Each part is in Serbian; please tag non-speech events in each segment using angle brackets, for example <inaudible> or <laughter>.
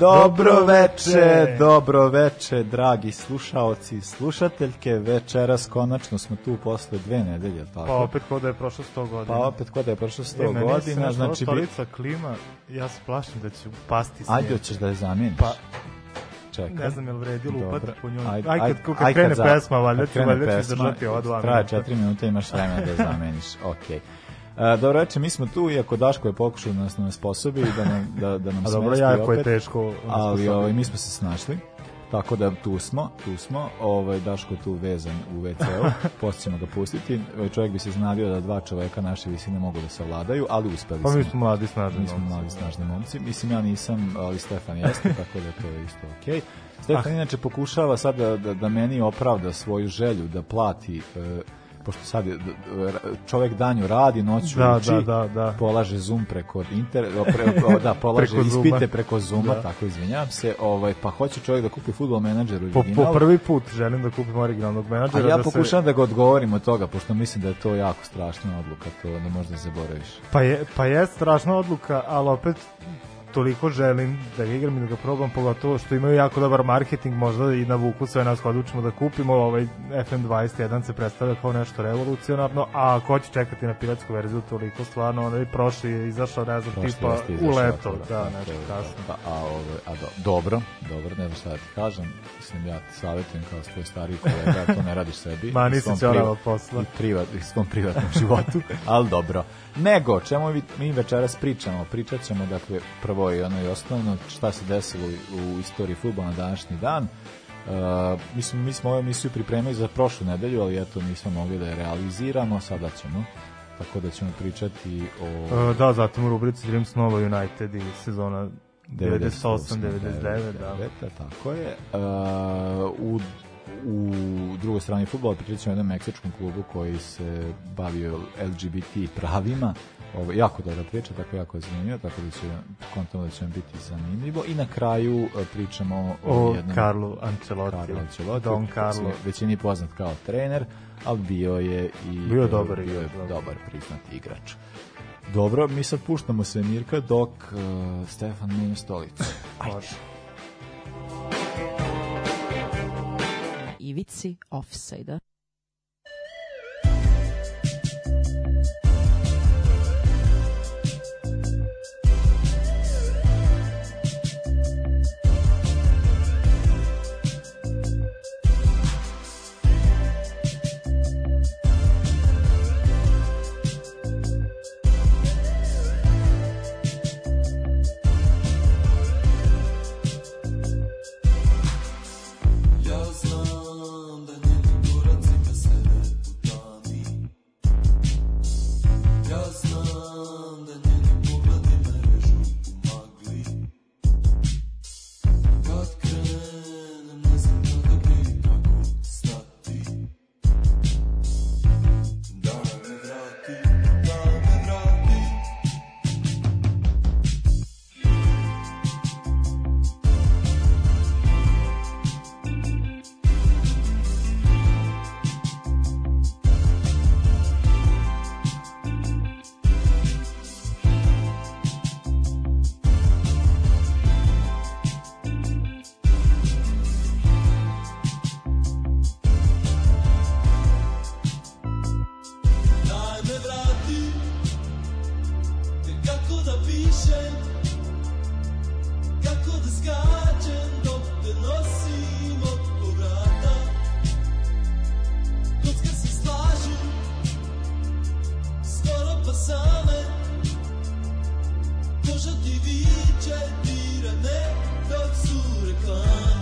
Dobro veče, dobro veče, dragi slušaoci i slušateljke. Večeras konačno smo tu posle dve nedelje, tako? Pa opet kod da je prošlo 100 godina. Pa opet kod da je prošlo 100 e, godina, znači bi... stolica klima, ja se plašim da će pasti snijeg. Ajde, hoćeš da je zamijeniš. Pa Čekaj. Ne znam je li vredi lupati po njoj. Aj, aj, kad, kad, krene za, pesma, valjda ću, valjda ću izdržati ova dva minuta. Traje četiri minuta, imaš vremena da je zameniš. Okej. <laughs> Okay. Dobro reče, mi smo tu, iako Daško je pokušao da nas nam sposobi, da nam, da, da nam A dobro, jako je teško. Ali ovaj, mi smo se snašli. Tako da tu smo, tu smo. Ovaj Daško tu vezan u WC-u. <laughs> Posle ćemo ga pustiti. Čovjek bi se znavio da dva čoveka naše visine mogu da savladaju, ali uspeli smo. Pa mi smo mladi snažni Mi smo mladi snažni momci. Mislim ja nisam, ali Stefan jeste, <laughs> tako da to je isto okej. Okay. Stefan ah. inače pokušava sad da, da, da meni opravda svoju želju da plati uh, pošto sad čovjek danju radi, noću da, uči, da, da, da. polaže Zoom preko inter, pre, da, polaže preko ispite Zuma. preko Zooma, da. tako izvinjavam se, ovaj, pa hoće čovjek da kupi fudbal menadžer po, po prvi put želim da kupim originalnog menadžera. A ja da pokušavam se... da ga odgovorim od toga, pošto mislim da je to jako strašna odluka, to da možda zaboraviš. Pa je, pa je strašna odluka, ali opet toliko želim da ga igram i da ga probam, pogotovo što imaju jako dobar marketing, možda i na vuku sve nas odlučimo da kupimo, ovaj FM21 se predstavlja kao nešto revolucionarno, a ako će čekati na piratsku verziju, toliko stvarno, onaj prošli je izašao, ne znam, tipa u leto, da, da, nešto kasno. Pa, a, ove, a do, dobro, dobro, ne znam šta da ti kažem, mislim, ja ti savjetujem kao svoj stariji kolega, to ne radiš sebi. Ma, nisi će onava posla. I privat, i svom privatnom životu, ali dobro. Nego, čemu mi, mi večeras pričamo? Pričat ćemo, dakle, prvo i ono i osnovno, šta se desilo u, u istoriji futbola na današnji dan. Uh, mislim, mi smo ovu emisiju pripremili za prošlu nedelju, ali eto nismo mogli da je realiziramo, sada ćemo tako da ćemo pričati o... Uh, da, zatim u rubrici Dreams Nova United i sezona 98-99, da. da. Tako je. Uh, u u drugoj strani futbola pričat ćemo o jednom meksičkom klubu koji se bavio LGBT pravima ovo, jako dobra priča, tako jako je zanimljivo, tako da će kontamo da će vam biti zanimljivo. I na kraju e, pričamo o, o jednom... Carlo Ancelotti. Carlo Ancelotti. Don Carlo. Većini poznat kao trener, ali bio je i... Bio dobar, bio je dobar priznat igrač. Dobro, mi sad puštamo se Mirka dok uh, Stefan menja stolicu. <laughs> Ajde. ivici offside-a. Koža ti viče, tira ne, dok su reklame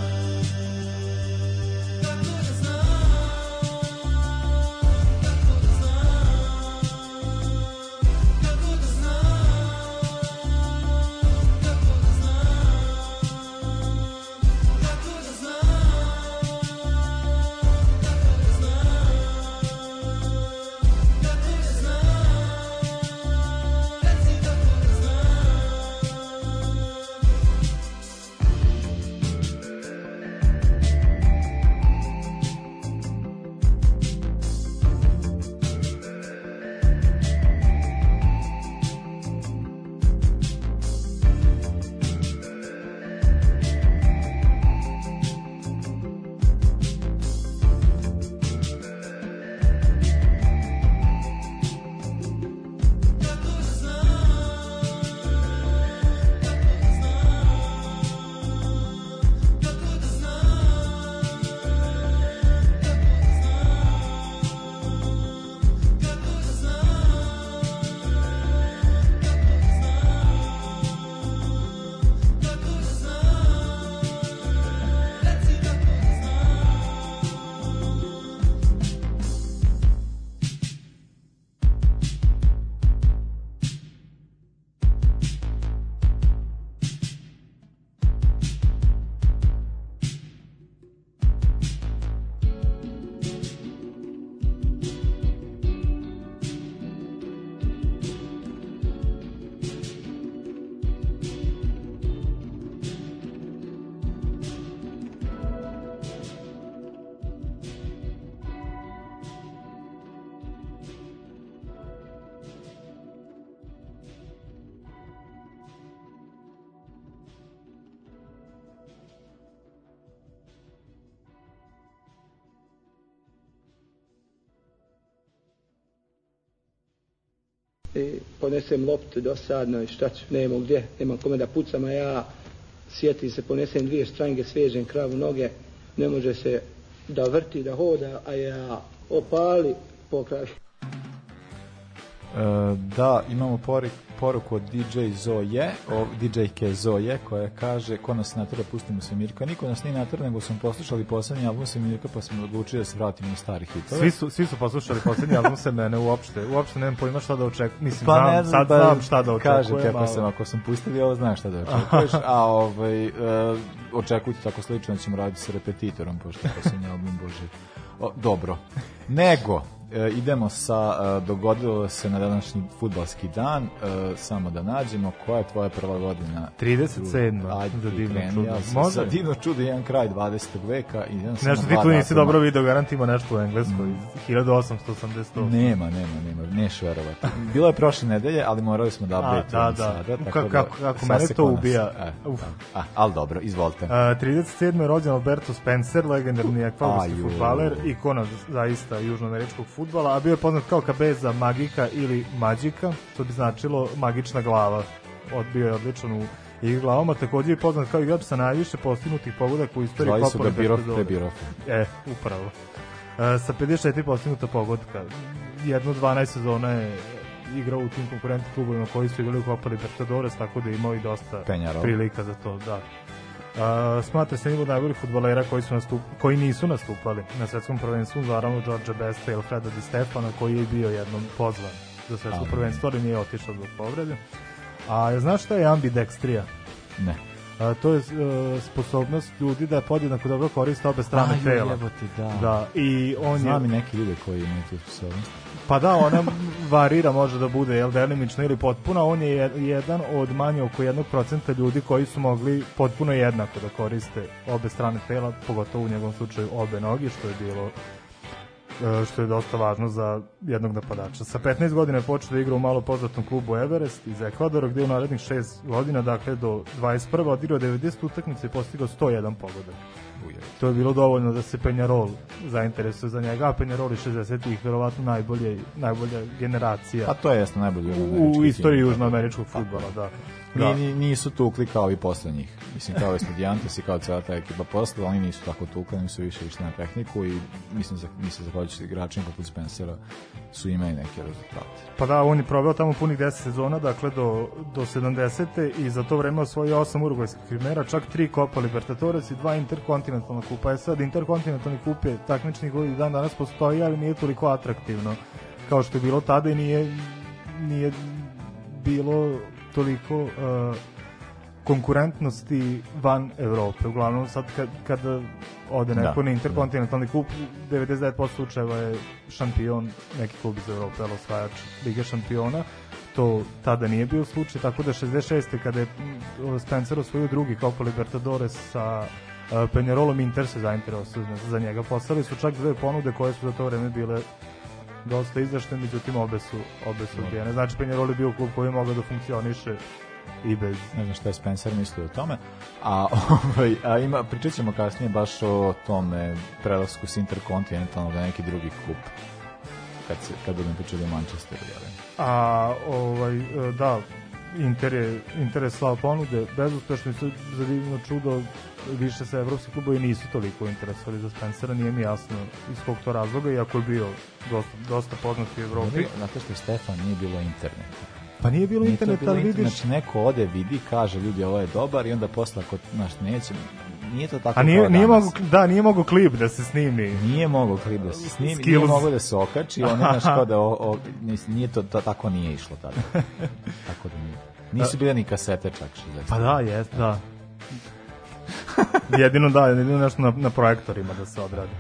i ponesem loptu dosadno i šta ću, nemamo gdje, nema kome da pucam, a ja sjeti se, ponesem dvije štrange, svežem kravu noge, ne može se da vrti, da hoda, a ja opali pokraj. E, da, imamo pori, poruku od DJ Zoje, o DJ-ke Zoje, koja kaže, ko nas natura, pustimo se Mirka. Niko nas nije natura, nego smo poslušali poslednji album se Mirka, pa smo odlučili da se vratimo na stari hitove. Svi su, svi su poslušali poslednji album se mene uopšte. Uopšte nemam pojma šta da očekujem. Mislim, Pa znam, ne znam, sad znam šta da očekujem. Kažem, kako sam, ako sam pustili ovo, znaš šta da očekuješ, a ovaj, e, očekujte tako slično da ćemo raditi sa repetitorom, pošto je posljednji album, bože. O, dobro. Nego, e, idemo sa, e, dogodilo se na današnji futbalski dan, e, samo da nađemo, koja je tvoja prva godina? 37. Ajde, za divno kreni, čudo. ja Može? Za divno čudo, jedan kraj 20. veka. I jedan Nešto ti tu nisi dobro video, garantimo nešto u engleskoj. 1888. Nema, nema, nema, neš verovati. Bilo je prošle nedelje, ali morali smo da A, updateujemo da, da. sada. Kako- tako kako- kako sad mene to ubija. E, Uf. a, ali dobro, izvolite. Uh, 37. je rođen Alberto Spencer, legendarni Aju. futbaler, ikona zaista južnoameričkog futbala, a bio je poznat kao Kabeza Magika ili Mađika, to bi značilo magična glava. Odbio je odličan u igri glavama, takođe je poznat kao igrač sa najviše postignutih pogodaka u istoriji Zvali su ga Birov. Prebirov. E, upravo. E, sa 54 postignuta pogodka. Jedno 12 sezona je igrao u tim konkurentnim klubovima koji su igrali u Copa Libertadores, tako da je imao i dosta Penjarol. prilika za to, da. Uh, smatra se od najboljih futbolera koji, su nastup, koji nisu nastupali na svetskom prvenstvu, naravno George Besta i Alfreda Di Stefana, koji je bio jednom pozvan za svetsko prvenstvo, ali nije otišao zbog povrede. A znaš šta je ambidextrija? Ne. A, to je uh, sposobnost ljudi da podjednako dobro koriste obe strane Aju, tela. jebote, da. Da, i on Znam i je, neki ljude koji imaju tu sposobnost. Pa da, ona varira, može da bude, jel, delimično ili potpuno, on je jed- jedan od manje oko jednog procenta ljudi koji su mogli potpuno jednako da koriste obe strane tela, pogotovo u njegovom slučaju obe noge, što je bilo e, što je dosta važno za jednog napadača. Sa 15 godina je počeo da igra u malo poznatom klubu Everest iz Ekvadora, gde je u narednih 6 godina, dakle do 21. odigrao 90 utakmica i postigao 101 pogodak. To je bilo dovoljno da se Penjarol zainteresuje za njega, a Penjarol iz 60-ih verovatno najbolje, najbolja generacija Pa to je jasno najbolji u, u istoriji južnoameričkog futbola, da. Da. ni, nisu tukli kao i posle njih. Mislim, kao i Studiantes i kao cijela ta ekipa posle, oni nisu tako tukli, oni su više išli na tehniku i mislim, za, mislim, zahvaljujući igračima poput Spencera su imali neke rezultate. Pa da, on je proveo tamo punih 10 sezona, dakle do, do 70. i za to vreme osvojio 8 urugvajskih primera, čak 3 Copa Libertadores i 2 interkontinentalna kupa. E sad, interkontinentalni kup je takmični koji dan danas postoji, ali nije toliko atraktivno kao što je bilo tada i nije, nije bilo toliko uh, konkurentnosti van Evrope. Uglavnom sad kad, kad ode neko Da, na interkontinentalni kup, 99% slučajeva je šampion neki klub iz Evrope, ali osvajač Lige šampiona. To tada nije bio slučaj, tako da 66. kada je mm, Spencer osvojio drugi Copa Libertadores sa Penjarolom Inter se zainteresovao za- njega. Poslali su čak dve ponude koje su za to vreme bile dosta izdašne, međutim obe su, obe su odbijene. Znači Penjarol je bio klub koji je mogao da funkcioniše i bez Ne znam šta je Spencer mislio o tome. A, <laughs> ovaj, a ima, pričat ćemo kasnije baš o tome prelasku s interkontinentalnog na neki drugi kup. Kad, se, kad budem pričali o Manchesteru, jel? A, ovaj, e, da, Inter je, Inter je slao ponude, bezuspešno i za divno čudo više se evropski klubovi nisu toliko interesovali za Spencera, nije mi jasno iz kog to razloga, iako je bio dosta, dosta poznat u Evropi. Znate što je Stefan nije bilo interneta. Pa nije bilo Nije interneta, bilo ali internet, vidiš, Znači neko ode, vidi, kaže ljudi ovo je dobar i onda posle ako znaš, neće, nije to tako a nije, nije mogu, da, nije mogu klip da se snimi. Nije mogao klip da se snimi, nije Skills. mogao da se okači, on znaš kao da <laughs> o, o, nije to, to, tako nije išlo tada. <laughs> tako da nije. Nisu bile ni kasete čak 60. Pa da, jest, da. <laughs> jedino da, jedino nešto na, na projektorima da se odradi.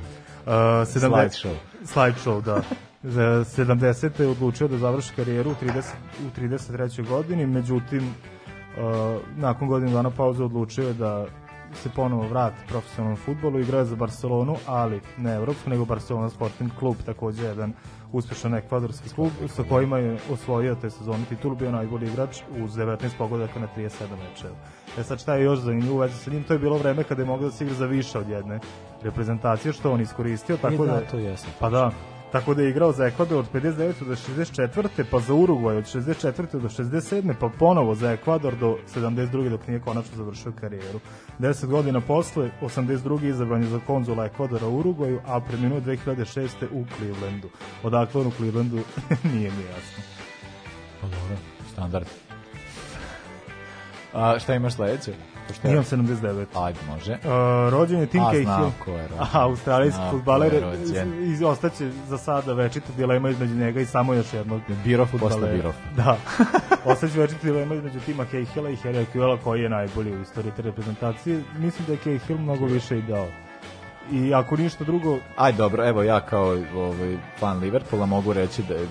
Uh, 70 Slideshow. Slideshow, da. Za 70. je odlučio da završi karijeru u, 30, u 33. godini, međutim, uh, nakon godinu dana pauze odlučio je da se ponovo vrati profesionalnom futbolu, igrao je za Barcelonu, ali ne evropsku, nego Barcelona Sporting klub, takođe jedan uspešan ekvadorski klub sa kojima je osvojio te sezone titulu, bio najbolji igrač uz 19 pogodaka na 37 mečeva. E sad šta je još zanimljivo u vezi sa njim, to je bilo vreme kada je mogao da se igra za više od jedne reprezentacije, što on iskoristio, tako I da, da, to jeste. pa da, Tako da je igrao za Ekvador od 59. do 64. pa za Urugvaj od 64. do 67. pa ponovo za Ekvador do 72. dok nije konačno završio karijeru. 10 godina posle, 82. izabran je za konzula Ekvadora u Urugvaju, a preminuo 2006. u Clevelandu. Odakle on u Clevelandu <laughs> nije mi jasno. Pa dobro, standard. A šta imaš sledeće? Je- Imam 79. Ajde, može. Uh, rođen je Tim A, Cahill. znam ko je rođen. Aha, australijski futbaler. I ostaće za sada večita dilema između njega i samo još jednog Birov posle fudbalera. Birov. Da. <laughs> Ostaće večita dilema između Tima Cahilla i Harry Aquila koji je najbolji u istoriji te reprezentacije. Mislim da je Cahill mnogo više i dao. I ako ništa drugo, Aj dobro, evo ja kao ovaj, fan Liverpoola mogu reći da je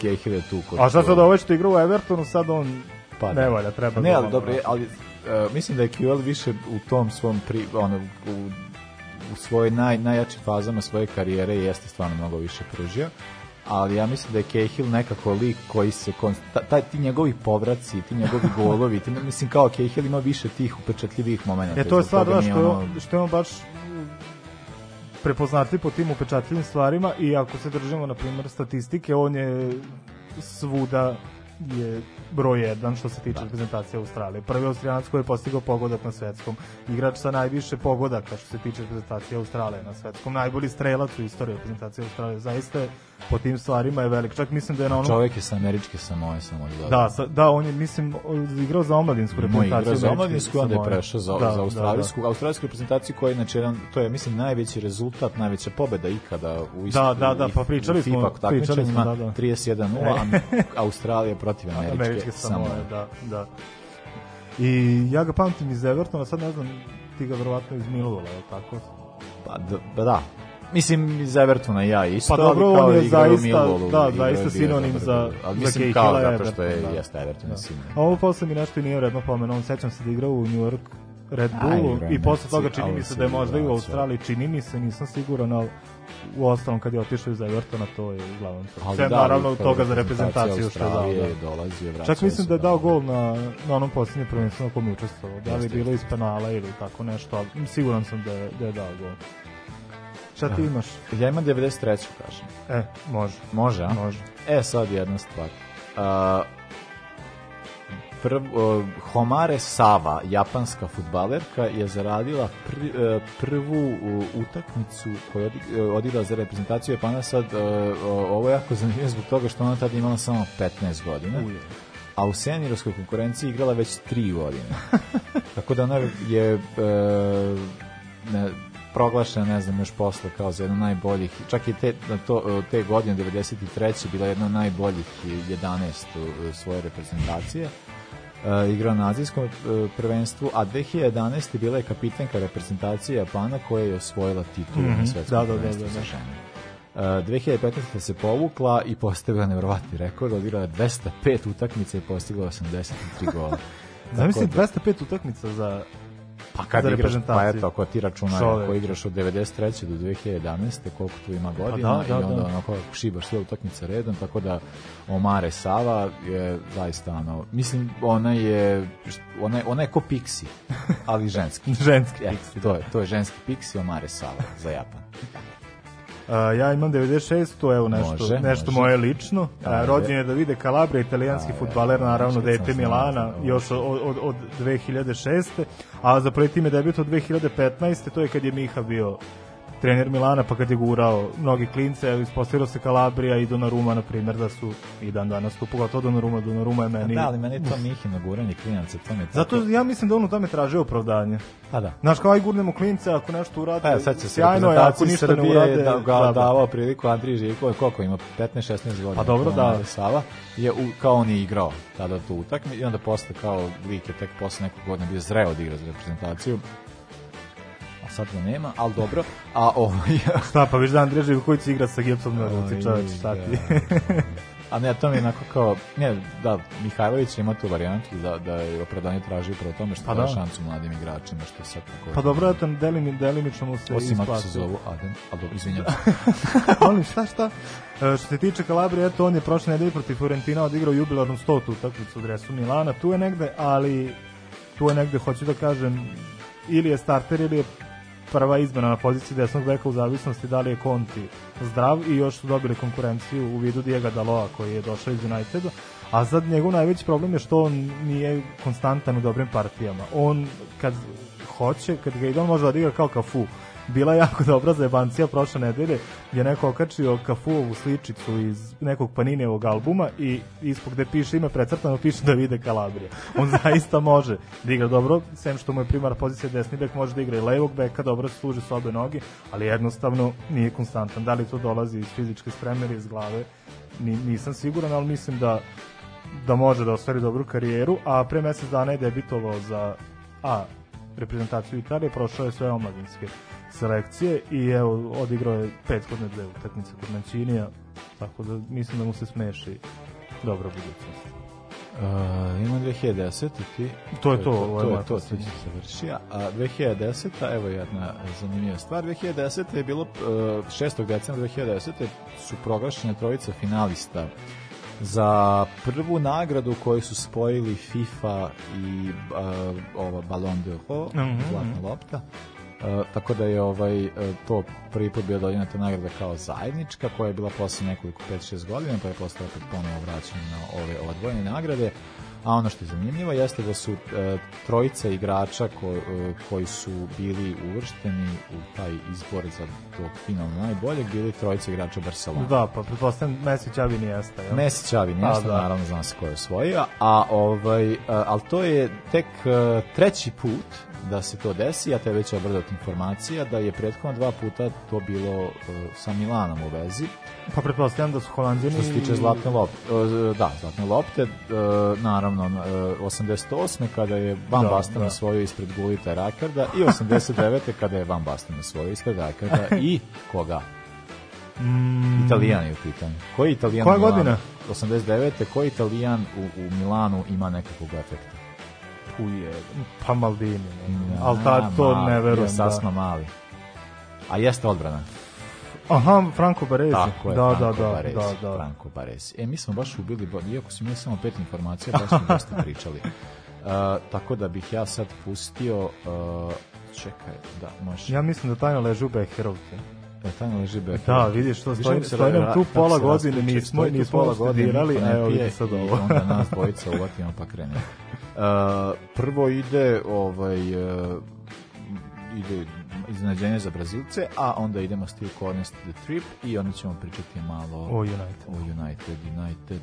Cahill je tu kod... a šta sad ovo što igra u Evertonu, sad on Pa, ne valja, treba Ne, ali dobro, ali uh, mislim da je QL više u tom svom pri, ono, u, u svojoj naj, najjačim fazama svoje karijere jeste stvarno mnogo više pružio ali ja mislim da je Cahill nekako lik koji se taj ti njegovi povraci, ti njegovi <laughs> golovi, ti, mislim kao Cahill ima više tih upečatljivih momenata. E to je stvar da što, ono- on- što je on baš prepoznatljiv po tim upečatljivim stvarima i ako se držimo na primjer statistike, on je svuda je broj jedan što se tiče reprezentacije Australije. Prvi Austrijanac koji je postigao pogodak na svetskom. Igrač sa najviše pogodaka što se tiče reprezentacije Australije na svetskom. Najbolji strelac u istoriji reprezentacije Australije. Zaista je po tim stvarima je velik. Čak mislim da je na onom... Čovjek je sa američke Samoje samo da Da, sa, da, on je, mislim, igrao za omladinsku Moj reprezentaciju. igra za omladinsku, onda je prešao za, Da, za australijsku, da, australijsku reprezentaciju koja je znači jedan, to je mislim najveći rezultat, najveća pobeda ikada u Da, da, da, pa pričali smo- pričali smo, da, da. 31-0, a Australija protiv da. američke, Američke Samoe. da, da. I ja ga pamtim iz Evertona, sad ne znam, ti ga verovatno iz je li tako? Pa pa da. Mislim, iz Evertona ja isto, Pa dobro, ali kao on je u zaista- Millwallu, da, zaista sinonim za- dobar. ali za mislim Cahilla kao zato što je, da. jeste Everton Da. da. sinonim. A ovo posle mi nešto i nije redno pomenuo, sećam se da igrao u New York Red Bullu i posle toga čini mi se da je možda i u. Australiji, čini mi se, nisam siguran, ali u ostalom kad je otišao iz Evertona, to je uglavnom to. Sve da, naravno kao toga za reprezentaciju što je dao. Da. vraćao Čak mislim da je dao gol na, na onom posljednjem prvenstvu na kom je učestvovao. Da li je bilo iz penala ili tako nešto, ali siguran sam da je, da je dao gol. Šta ti imaš? Ja imam 93. kažem. E, može, Može, a? može. E, sad jedna stvar. Uh, prv, uh, Homare Sava, japanska futbalerka, je zaradila pr, uh, prvu uh, utakmicu koju je odi- uh, odigrala za reprezentaciju Japana. Sad, uh, uh, ovo je jako zanimljivo zbog toga što ona tada imala samo 15 godina. A u seniorovskoj konkurenciji igrala već 3 godine. <laughs> Tako da ona je uh, ne, proglašena, ne znam, još posle kao za jednu najboljih, čak i te, na to, te godine, 93. bila jedna od najboljih 11 u svoje reprezentacije. Uh, igrao na azijskom uh, prvenstvu, a 2011. bila je kapitenka reprezentacije Japana koja je osvojila titulu Mhm, na svetskom da, da, da, prvenstvu da, za da. žene. Uh, 2015. se povukla i postavila nevrovatni rekord, odigrala je 205 utakmica i postigla 83 gola. <laughs> Zamislim Tako da- 205 utakmica za Pa kad za igraš, pa eto, ako ti računaj, ako igraš od 93. do 2011. koliko tu ima godina da, da, i onda da. onako šibaš sve utakmice redom, tako da Omare Sava je zaista ono, mislim, ona je, ona je, ona je ko Pixi, ali ženski. <laughs> ženski Ja, Pixi. to je, to je ženski Pixi Omare Sava za Japan. Uh, ja imam 96, to je evo nešto, Može, nešto može. moje lično. Uh, Ajde. rođen je Davide Calabria, italijanski Ajde, futbaler, naravno dete Milana, još od, od, od 2006. A za prvi tim je debut od 2015. To je kad je Miha bio trener Milana, pa kad je gurao mnogi klince, ispostavilo se Calabria i Donnarumma, na primjer, da su i dan danas tu, pogotovo Donnarumma, Donnarumma je meni... Da, ali meni to Mihino guranje klinaca, to mi je tako... Zato ja mislim da on u tome traže opravdanje. Pa da. Znaš, kao aj gurnemo klince, ako nešto urade, Pa evo, sad se sjajno je, ako ništa ne Srbije urade, da, ga davao priliku Andriji Živkovi, koliko ima, 15-16 godina. Pa dobro, da. Sava, je, u, kao on je igrao tada tu utakmi i onda posle kao lik je tek posle nekog godina bio zreo da igra za reprezentaciju. Sad ga nema, ali dobro. A ovaj... <laughs> Šta, pa viš da Andrija Živković igra sa gipsom na ruci, čoveč, šta ti? da. <laughs> A ne, to mi je onako kao, ne, da, Mihajlović ima tu varijantu da, da je opravdanje traži upravo tome što Pa da. šansu mladim igračima, što je sad tako... Pa dobro, eto, delimi, delimično mu se Osim ako se zovu Adem, ali dobro, izvinjam se. <laughs> Molim, šta, šta? E, što se tiče Kalabrije, eto, on je prošle nedelje protiv Fiorentina odigrao jubilarnu stotu utakmicu u dresu Milana. Tu je negde, ali tu je negde, hoću da kažem, ili je starter ili je prva izmena na poziciji desnog beka u zavisnosti da li je Conti zdrav i još su dobili konkurenciju u vidu Diego Daloa koji je došao iz Uniteda. A sad njegov najveći problem je što on nije konstantan u dobrim partijama. On kad hoće, kad ga ide, on može da odigra kao kafu bila jako dobra zajebancija prošle nedelje je neko okačio kafuovu sličicu iz nekog Paninijevog albuma i ispod gde piše ime precrtano piše da vide Kalabrija. On <laughs> zaista može da igra dobro, sem što mu je primar pozicija desni bek, može da igra i levog beka, dobro se služi s obe noge, ali jednostavno nije konstantan. Da li to dolazi iz fizičke spreme iz glave, Ni, nisam siguran, ali mislim da da može da ostvari dobru karijeru, a pre mesec dana je debitovao za A reprezentaciju Italije, prošao je sve omladinske selekcije i evo odigrao je prethodne dve utakmice kod Mancinija, tako da mislim da mu se smeši dobra budućnost. Uh, ima 2010. ti? To je to, to, ovo je to, to, poslednja. ti se završi. A 2010. evo jedna zanimljiva stvar. 2010. je bilo uh, 6. decembra 2010. su proglašene trojica finalista za prvu nagradu koju su spojili FIFA i uh, ova Ballon d'Or, Mhm, zlatna lopta. Uh, tako da je ovaj uh, to prvi put bio dodeljena ta nagrada kao zajednička koja je bila posle nekoliko 5-6 godina pa je posle opet ponovo vraćena na ove odvojene nagrade a ono što je zanimljivo jeste da su uh, trojica igrača ko, koji su bili uvršteni u taj izbor za tog finalno najboljeg bili trojica igrača Barcelona Da, pa pretpostavljam Messi Čavi Nijesta, jel? Messi Čavi nešto, da. naravno znam se ko je osvojio, a ovaj, ali to je tek treći put da se to desi, ja te već obradat informacija da je prethodno dva puta to bilo uh, sa Milanom u vezi, Pa pretpostavljam da su Holandjani... što se tiče zlatne lopte, uh, da, zlatne lopte, uh, naravno, uh, 88. kada je Van Da, Basten da. osvojio ispred Gulita Rakarda i 89. <laughs> kada je Van Basten osvojio ispred Rakarda i koga? Mm, Italijan je u pitanju. Koji Italijan Koja godina? 89. Koji Italijan u, u Milanu ima nekakvog efekta? Uje, pa Maldini. Ne, Ja, ali tad to mali, ne verujem. bio Sasma mali. A jeste odbrana. Da. Aha, Franco Baresi. Tako je, da, Franco da, da, Baresi. da, da. Franco Baresi. E, mi smo baš ubili, iako smo imali samo pet informacija, baš smo dosta <laughs> pričali. Uh, tako da bih ja sad pustio, uh, čekaj, da, može. Ja mislim da tajna leži u Beherovcu. E, tamo leži Becker. Da, vidiš, to stoji, stoji nam tu pola godine, nismo, nismo pola godine, niko a evo vidite sad ovo. onda <laughs> nas dvojica uvatimo pa krenemo. Uh, prvo ide ovaj uh, ide iznenađenje za Brazilce, a onda idemo Steve Corners to the Trip i onda ćemo pričati malo O United. o United, United.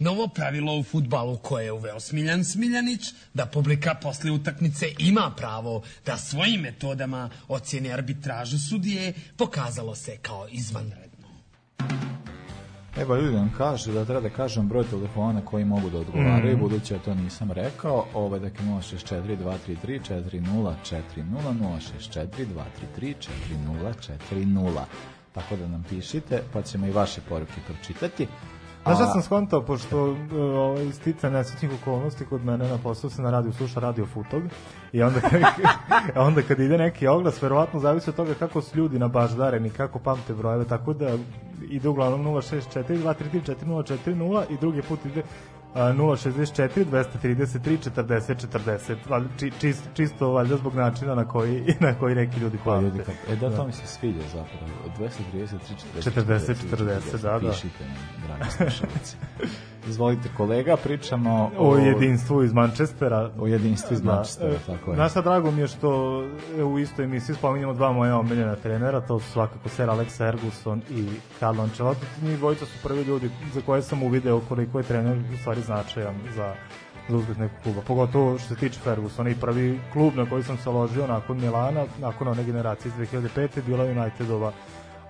Novo pravilo u futbalu koje je uveo Smiljan Smiljanić, da publika posle utakmice ima pravo da svojim metodama ocjeni arbitražu sudije, pokazalo se kao izvanredno. Evo ljudi nam kaže da treba da kažem broj telefona na koji mogu da odgovaraju, Mhm. budući da to nisam rekao. Ovo je dakle 064 233 4040 064 233 4040. Tako da nam pišite, pa ćemo i vaše poruke pročitati. Znaš šta sam skontao, pošto e, ovaj, stica nesrećnih okolnosti kod mene na poslu se na radiju sluša radio Futog i onda <laughs> onda kad ide neki oglas, verovatno zavisi od toga kako su ljudi nabaždareni, kako pamte brojeve, tako da ide uglavnom 064 233 4040 i drugi put ide 064 233 40 40 valjda, či, čist, čisto valjda zbog načina na koji, <laughs> na koji neki ljudi Pa pamte. ljudi, kad, e da, to mi se sviđa zapravo. Od 233, 40, 40, 40, da, da. Pišite nam, dragi slušalci. <laughs> Izvolite kolega, pričamo o jedinstvu iz Manchestera. o jedinstvu iz Da. Manchestera, E, tako je. Znaš šta, drago mi je što u istoj emisiji spominjamo dva moja omiljena trenera, to su svakako Sir Alex Ferguson i Carlo Ancelotti. Njih dvojica su prvi ljudi za koje sam uvideo koliko je trener u stvari značajan za za uspeh nekog kluba. Pogotovo što se tiče Fergusona i prvi klub na koji sam se ložio nakon Milana, nakon one generacije iz 2005. bila Unitedova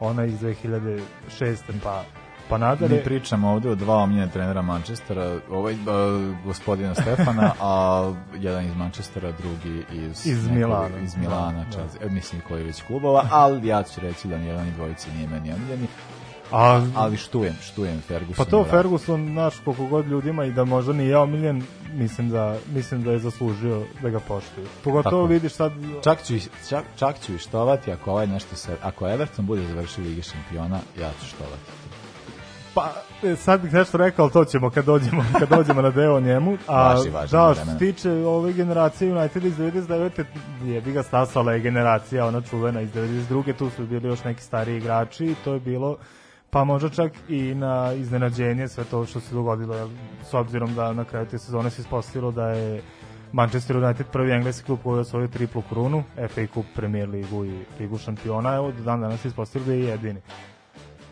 ona iz 2006. pa pa nadalje. Mi pričamo ovde o dva omiljena trenera Manchestera, ovaj uh, gospodina Stefana, <laughs> a jedan iz Manchestera, drugi iz, Iz nekog- Milana. iz Milana, Da, čas, e, mislim koji već klubova, ali ja ću reći da nijedan i dvojice nije meni omiljeni, A, ali štujem, štujem Ferguson. Pa to da. Ferguson, naš koliko god ljudima i da možda nije omiljen, mislim da, mislim da je zaslužio da ga poštuju. Pogotovo Tako je. vidiš sad, Čak ću, čak, čak ću i štovati ako ovaj nešto se, ako Everton bude završio Ligi šampiona, ja ću štovati. Pa e, sad bih nešto rekao, ali to ćemo kad dođemo, kad dođemo na deo njemu. A Važi, važi, da, što se tiče ove generacije United iz 99. je bi ga stasala je generacija, ona čuvena iz 92. Tu su bili još neki stariji igrači i to je bilo pa možda čak i na iznenađenje sve to što se dogodilo, jer, s obzirom da na kraju te sezone se ispostavilo da je Manchester United prvi engleski klub koji je osvojio triplu krunu, FA Cup, Premier ligu i Ligu šampiona, evo do dan danas se ispostavilo da je jedini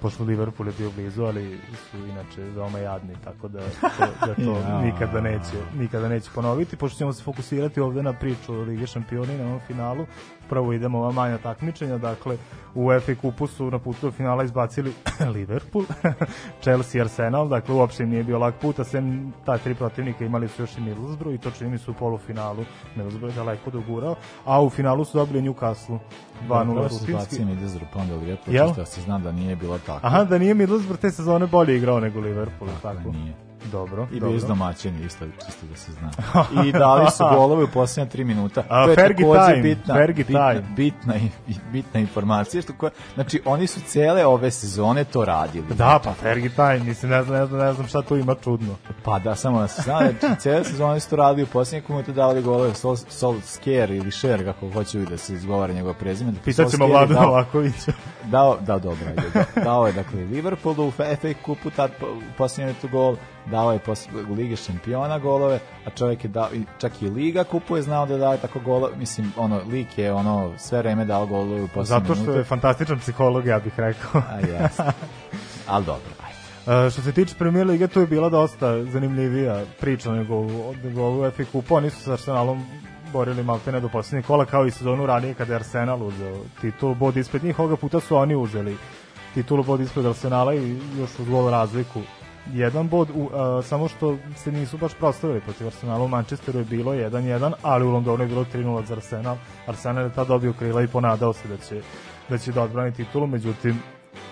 pošto Liverpool je bio blizu, ali su inače veoma jadni, tako da to, <laughs> da to Ja. nikada neće, nikada neće ponoviti, pošto ćemo se fokusirati ovde na priču o Lige šampiona i na ovom finalu. Prvo idemo ova manja takmičenja, dakle u FA Kupu su na putu do finala izbacili <clears throat> Liverpool, <laughs> Chelsea i Arsenal, dakle uopšte im nije bio lak put, a sem ta tri protivnika imali su još i Middlesbrough i to čini mi su u polufinalu Middlesbrough je daleko dogurao, a u finalu su dobili Newcastle 2-0 Prvo se rutinski. Middlesbrough, pa onda Liverpool, Jel? čisto da se zna da nije bilo tako. Aha, da nije Middlesbrough te sezone bolje igrao nego Liverpool, Tako tako? je, nije. Dobro, I bio domaćini, isto, čisto da se zna. <laughs> I dali su golove u posljednje tri minuta. A, to je Fergie takođe time, bitna, Fergie bitna, time. bitna, i- bitna informacija. Što koja, znači, oni su cele ove sezone to radili. Da, pa Fergie Time, mislim, ne znam, ne znam, ne znam šta tu ima čudno. Pa da, samo da se zna, znači, cele sezone su to radili u posljednje minuta davali golove Sol, Sol Sker ili Šer, kako hoću da se izgovara njegov prezime. Dakle, Pitat ćemo Vladu dao- Novakovića. Dao, da, dobro, ajde, da, dao je, dakle, Liverpoolu u FA kupu, tad po- u posljednjem minutu gol, dao je posle u Lige šampiona golove, a čovjek je dao, čak i Liga kupu je znao da daje tako golove, mislim, ono, Lik je ono, sve vreme dao golove u posljednjem Zato što minutu. je fantastičan psiholog, ja bih rekao. A jeste. <laughs> Ali dobro, ajde. Uh, što se tiče Premier Lige, tu je bila dosta zanimljivija priča nego, u- nego ovu FA Kupu. Oni su sa Arsenalom borili maltene do posljednjeg kola, kao i sezonu ranije kada je Arsenal uzeo titul. Bod ispred njih, ovoga puta su oni uzeli titulu bod ispred Arsenala i još uz gol razliku jedan bod, u, a, samo što se nisu baš proslavili. Protiv Arsenala u Manchesteru je bilo 1-1, ali u Londonu je bilo 3-0 za Arsenal. Arsenal je tad dobio krila i ponadao se da će da će da odbrani titulu, međutim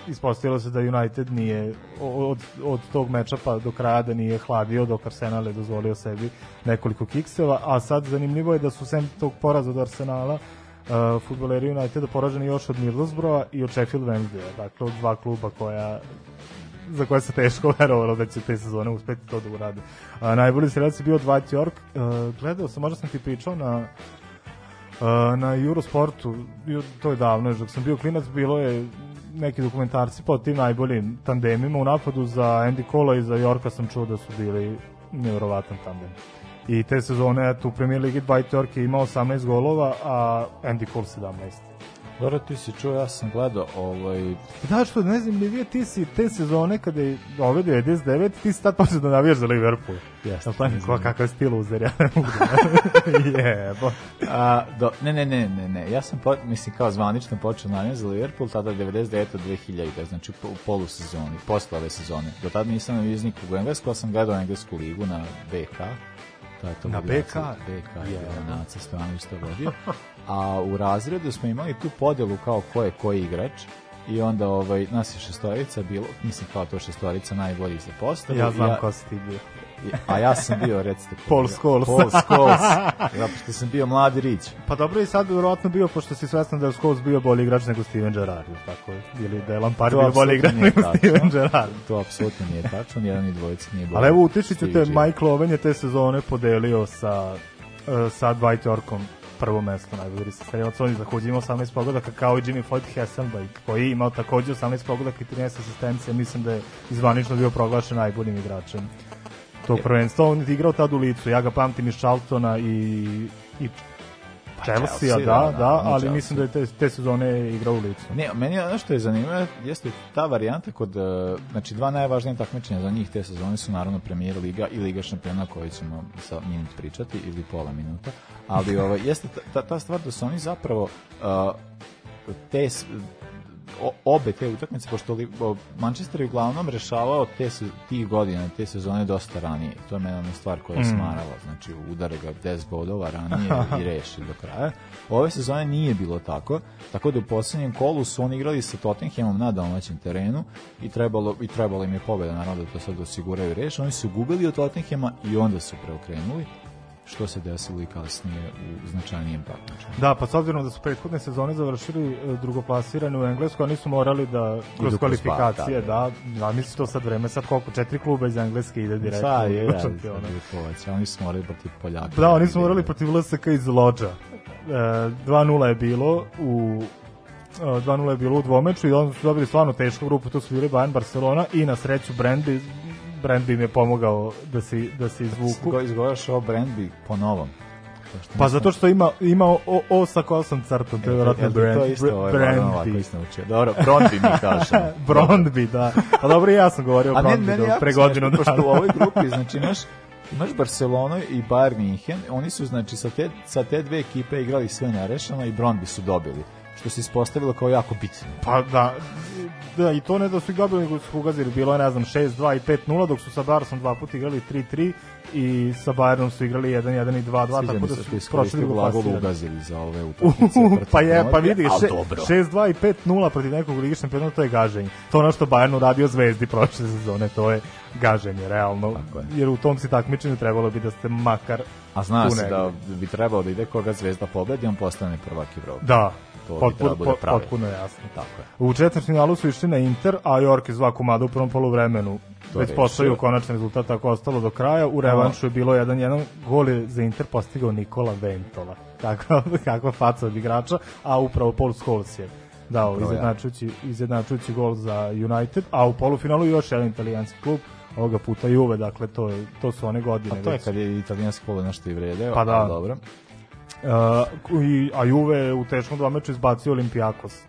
ispostavilo se da United nije od, od tog meča pa do kraja da nije hladio dok Arsenal je dozvolio sebi nekoliko kikseva, a sad zanimljivo je da su sem tog poraza od Arsenala uh, futboleri Uniteda poraženi još od Middlesbrougha i od Sheffield Wednesdaya, dakle od dva kluba koja za koje se teško verovalo da će te sezone uspeti to da urade. A, najbolji strelac je bio Dwight York. Uh, gledao sam, možda sam ti pričao na uh, na Eurosportu, to je davno, dok sam bio klinac, bilo je neki dokumentarci po tim najboljim tandemima u napadu za Andy Cole i za Yorka sam čuo da su bili nevjerovatan tandem. I te sezone, eto, u Premier Ligi Dwight York je imao 18 golova, a Andy Cole 17. Dobro, ti si čuo, ja sam gledao ovaj, Da, što ne znam, ne ti si te sezone kada je ove 99, ti si tad počeo da navijaš za Liverpool. Jeste, tako, mislim. kakav stil uzer, ja ne mogu da... <laughs> Jebo. A, do, ne, ne, ne, ne, ne. Ja sam, po, mislim, kao zvanično počeo navijam za Liverpool, tada 99. 2000. Znači, u polusezoni, posle ove sezone. Do tada nisam navijao nikog u Englesku, ali sam gledao Englesku ligu na BK. Je to Na BK? BK je Je. yeah. Naca Stojanović to vodio. <laughs> A u razredu smo imali tu podelu kao ko je koji igrač i onda ovaj, nas je šestorica bilo, mislim kao to šestorica najbolji za postavu. Ja znam I ko si ti bio. A ja sam bio, recite... Paul. Scholes. Paul Scholes. <laughs> Zato što sam bio mladi rić. Pa dobro i sad bi vjerojatno bio, pošto si svestan da je Scholes bio bolji igrač nego Steven Gerrard, tako. Ili da je Lampard To bio bolji igrač nego tačno. Steven Gerrard. To apsolutno nije tačno, jedan i dvojica nije bolji. Ali evo utičiću te. Mike Loven je te sezone podelio sa, uh, sa Dwight Yorkom prvo mesto najbolji strelac. On je takođe imao 18 pogodaka kao i Jimmy Floyd Hasselbeck koji je imao takođe 18 pogodaka i 13 asistencija. Mislim da je izvanično bio proglašen najboljim igračem tog prvenstva. On je igrao tad u licu. Ja ga pamtim iz Charltona i, i Chelsea, Chelsea, da, da, da, da, ali Chelsea. mislim da je te, te sezone igrao u licu. Ne, meni je ono što je zanimljivo jeste ta varijanta kod, e, znači dva najvažnija takmičenja za njih te sezone su naravno premijer liga i liga šampiona koji ćemo sa minut pričati ili pola minuta, ali ovaj, jeste ta, ta, stvar da su oni zapravo uh, te obe te utakmice, pošto Manchester je uglavnom rešavao te, se- tih godina, te sezone dosta ranije. To je meni ona stvar koja je smarala. Znači, udare ga 10 bodova ranije <laughs> i reši do kraja. Ove sezone nije bilo tako, tako da u poslednjem kolu su oni igrali sa Tottenhamom na domaćem terenu i trebalo, i trebalo im je pobeda, naravno da to sad osiguraju i reše. Oni su gubili od Tottenhama i onda su preokrenuli što se desilo i kasnije u značajnijem takmičenju. Da, pa s obzirom da su prethodne sezone završili e, drugoplasirani u Englesku, oni su morali da kroz kroz kvalifikacije, pa, da, da, mislim to sad vreme, sad koliko, četiri kluba iz Engleske ide direktno Šta je, šampiona. ja, oni su morali protiv Poljaka. Da, oni su morali protiv LSK iz Lođa. E, 2-0 je bilo u e, 2-0 je bilo u dvomeču i onda su dobili stvarno tešku grupu, to su bili Bayern Barcelona i na sreću Brandby Brandby im je pomogao da se, da se izvuku. Ko izgovaraš ovo Brandby po novom? Pa zato što ima, ima o, o sa kosom crtom, to je vjerojatno jel ti to Brand, isto ovaj ovako Brandby. isto naučio. Dobro, Brondby mi kažemo. <laughs> Brondby, da. Pa dobro, ja sam govorio o A Brondby do, pre godinu Pošto u dana. ovoj <laughs> grupi, znači, imaš, imaš Barcelonu i Bayern Minhen, oni su, znači, sa te, sa te dve ekipe igrali sve nerešeno i Brondby su dobili što se ispostavilo kao jako bitno. Pa da, da, i to ne da su ih dobili, nego su ugazili. Bilo je, ne znam, 6-2 i 5-0, dok su sa Barsom dva puta igrali 3-3 i sa Bayernom su igrali 1-1 i 2-2, Sviđa tako da su prošli glagol plasirani. ugazili za ove <laughs> utakmice. Pa je, pa vidi, ali še, dobro. 6-2 i 5-0 protiv nekog ligi šampiona, to je gaženje. To ono što Bayern uradio Zvezdi prošle sezone, to je gaženje, realno. Je. Jer u tom si takmičenju trebalo bi da ste makar A zna se da bi trebalo da ide koga Zvezda pobedi, on postane prvak Evrope. Da, To potpuno, da bude pravilo. potpuno jasno. Tako je. U četvrtfinalu su išli na Inter, a York iz dva komada u prvom poluvremenu To već postavio konačni rezultat tako ostalo do kraja. U revanšu je bilo 1-1 gol je za Inter postigao Nikola Ventola. <laughs> Kakva, kakva faca od igrača, a upravo Paul Scholes je dao izjednačujući, izjednačujući gol za United, a u polufinalu još jedan italijanski klub, ovoga puta Juve, dakle to, je, to su one godine. Pa to je već. kad je italijanski polo nešto i vredeo, Pa da. dobro. Uh, i, a Juve je u teškom dvomeču izbacio Olimpijakos.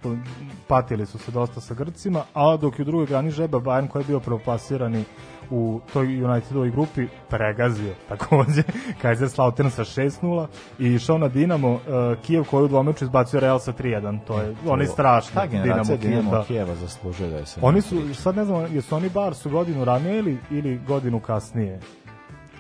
Patili su se dosta sa Grcima, a dok je u drugoj grani žeba Bayern koji je bio prvoplasirani u toj Unitedovoj grupi pregazio takođe <laughs> Kaiserslautern sa 6-0 i išao na Dinamo uh, Kijev koji u dvomeču izbacio Real sa 3-1 to je onaj strašni Ta generacija Dinamo Dinamo da. Kijeva zaslužuje da je se... Oni su, sad ne znam, jesu oni bar su godinu ranije ili, ili godinu kasnije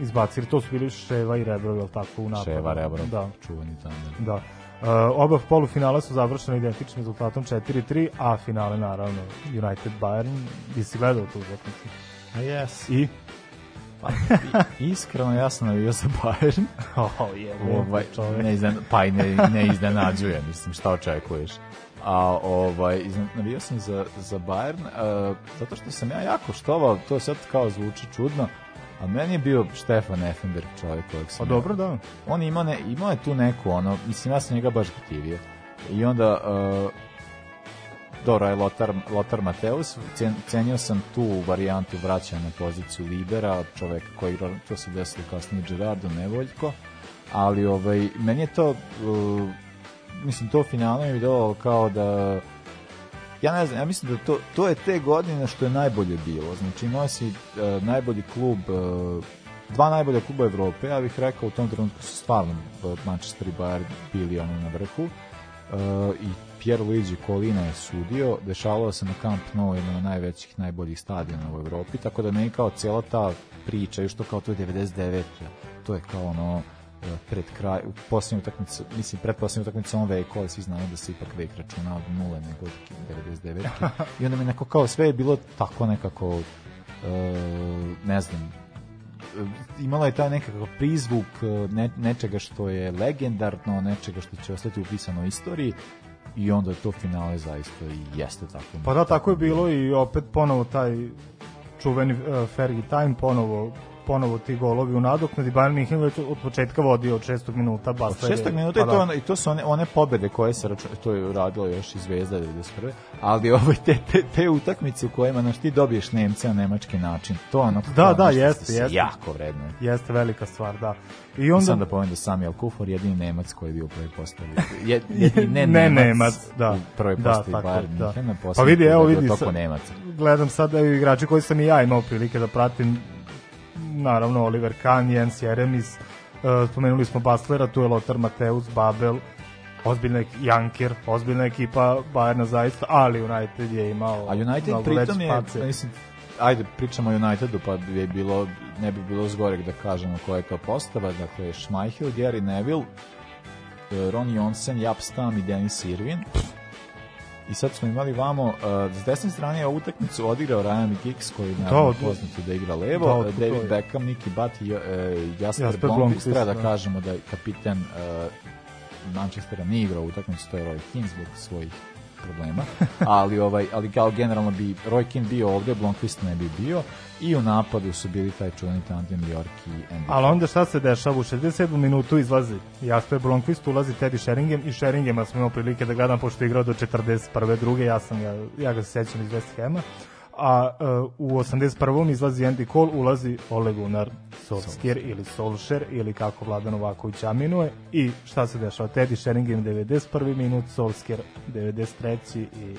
izbacili, to su bili Ševa i Rebro, je li tako, u napadu? Ševa Rebro, Da, čuvani tamo. Da. Uh, oba polufinala su završena identičnim rezultatom 4-3, a finale naravno United Bayern. Ti si gledao tu utakmicu? A jes. I? Pa, iskreno, ja sam navio za Bayern. <laughs> Oh, je, ovaj, ne izden, pa i ne, ne iznenađuje, mislim, šta očekuješ. A ovaj, izna- navio sam za, za Bayern, uh, zato što sam ja jako štovao, to sad kao zvuči čudno, a meni je bio Štefan Effenberg čovjek kojeg Pa sam... dobro, da. on ima ne, imao je tu neku ono mislim ja sam njega baš gotivio i onda uh, dobro je Lotar, Lotar Mateus cen, cenio sam tu varijantu vraćanja na poziciju lidera čoveka koji igra, to se desilo kasnije Gerardo Nevoljko. Ali ovaj, meni je to uh, mislim, to finale mi delovalo kao da ja ne znam, ja mislim da to, to je te godine što je najbolje bilo. Znači imao si uh, najbolji klub, uh, dva najbolja kluba Evrope, ja bih rekao u tom trenutku su stvarno uh, Manchester i Bayern bili ono na vrhu i Pierluigi Colina je sudio, dešavalo se na Camp Nou, jedan od najvećih, najboljih stadiona u Evropi, tako da meni kao cijela ta priča, još to kao to je 99. To je kao ono, pred kraj, u posljednju utakmicu, mislim, pred posljednju utakmicu on veku, ali svi znamo da se ipak vek računa od nule nego od 99. I onda mi neko kao sve je bilo tako nekako, e, ne znam, e, imala je taj nekakav prizvuk e, ne, nečega što je legendarno, nečega što će ostati upisano u istoriji i onda je to finale zaista i jeste tako. Pa da, tako je bilo i opet ponovo taj čuveni uh, Fergie time, ponovo ponovo ti golovi u nadoknadi. Bayern München već od početka vodio od šestog minuta. Od Basler je- šestog minuta pa i to, da. ono- i to su one, one pobede koje se računa, to je radilo još i Zvezda 91. Ali ovaj, te, te, te utakmice u kojima znaš, ti dobiješ Nemce na nemački način, to ono Da, kao da, jeste, jeste. jako vredno. Jeste velika stvar, da. I Onda... Sam da pomenem da Samuel Kufor jedini Nemac koji je bio u prvoj postavi. Je, <laughs> jedini ne, Ne Nemac, da. u prvoj Da, postavi tako, Bayern da. Minhena, Pa vidi, evo vidi, sad- Nemaca. gledam sad evo, igrači koji sam i ja imao prilike da pratim naravno Oliver Kahn, Jens Jeremis uh, spomenuli smo Baslera, tu je Lothar Mateus, Babel ozbiljna Janker, ozbiljna ekipa Bayerna zaista, ali United je imao A United pritom je, pace. mislim, ajde, pričamo o Unitedu, pa bi je bilo, ne bi bilo zgorek da kažemo koja je to postava, dakle, Schmeichel, Gary Neville, eh, Ron Jonsen, Jap Stam i Denis Irvin. I sad smo imali vamo, uh, s desne strane je ovu utakmicu odigrao Ryan Giggs, koji je naravno da. poznato da igra levo, Da, uh, to David je. Beckham, Nicky Butt i uh, Jasper, Jasper Blomqvist, da, da. kažemo da je kapiten uh, Manchestera nije igrao utakmicu, to je Roy Keane zbog svojih problema, <laughs> ali ovaj ali kao generalno bi Roy Keane bio ovde, Blomqvist ne bi bio i u napadu su bili taj čuveni tandem York i Andy. Ali onda šta se dešava? U 67. minutu izlazi Jasper Blomqvist, ulazi Teddy Sheringham i Sheringema smo imao prilike da gledam pošto je igrao do 41. druge, ja sam ga, ja ga se sećam iz West Hama. A uh, u 81. izlazi Andy Cole, ulazi Ole Gunnar Solskjaer ili Solskjaer ili kako Vladan Novaković aminuje i šta se dešava? Teddy Sheringham 91. minut, Solskjaer 93. i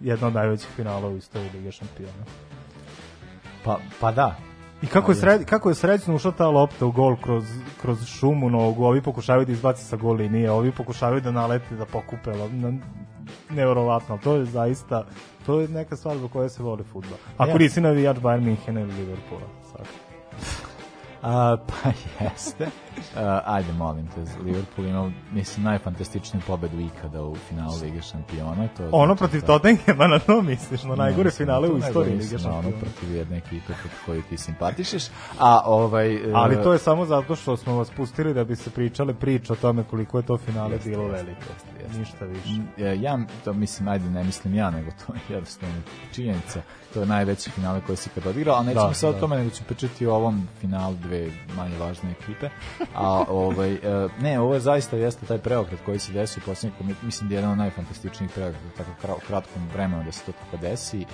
jedna od najvećih finala u istoriji Lige šampiona. Pa, pa da, I kako je, sred, kako je srećno ušla ta lopta u gol kroz, kroz šumu nogu, ovi pokušavaju da izbaci sa gol linije, ovi pokušavaju da nalete, da pokupe, na, neverovatno, to je zaista, to je neka stvar zbog koje se voli futbol. Ako Ja. nisi navijač Bayern Minhena ili Liverpoola, sad. A, pa <laughs> jeste. A, ajde, molim te, Liverpool imao, mislim, najfantastičniju pobedu ikada u finalu Lige šampiona. To Ono znači protiv da- Tottenhema, na to misliš, na najgore mislim finale to, u istoriji Lige na ono šampiona. protiv jedne ekipe protiv koju ti simpatišeš. A ovaj... e, Ali to je samo zato što smo vas pustili da bi se pričale priče o tome koliko je to finale Jeste, bilo veliko. jeste, jeste. Ništa više. E, ja to mislim ajde ne mislim ja nego to je jednostavno činjenica to je najveći finale koji se kad odigrao ali nećemo Da, da. o tome nego ću pričati o ovom finalu dve manje važne ekipe a ovaj e, ne ovo je zaista jeste taj preokret koji se desio u posljednjih mislim da je jedan od najfantastičnijih preokreta tako kra- kratkom vremenu da se to tako desi.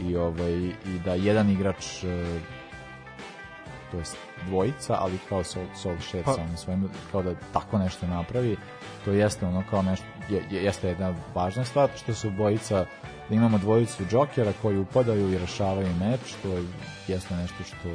I ovaj i da jedan igrač e, to jest dvojica, ali kao Sol, Solskjaer Pa- sa svojim, kao da tako nešto napravi, to jeste ono kao nešto, je, je- jeste jedna važna stvar, što su bojica, da imamo dvojicu džokera koji upadaju i rešavaju meč, to je, jeste nešto što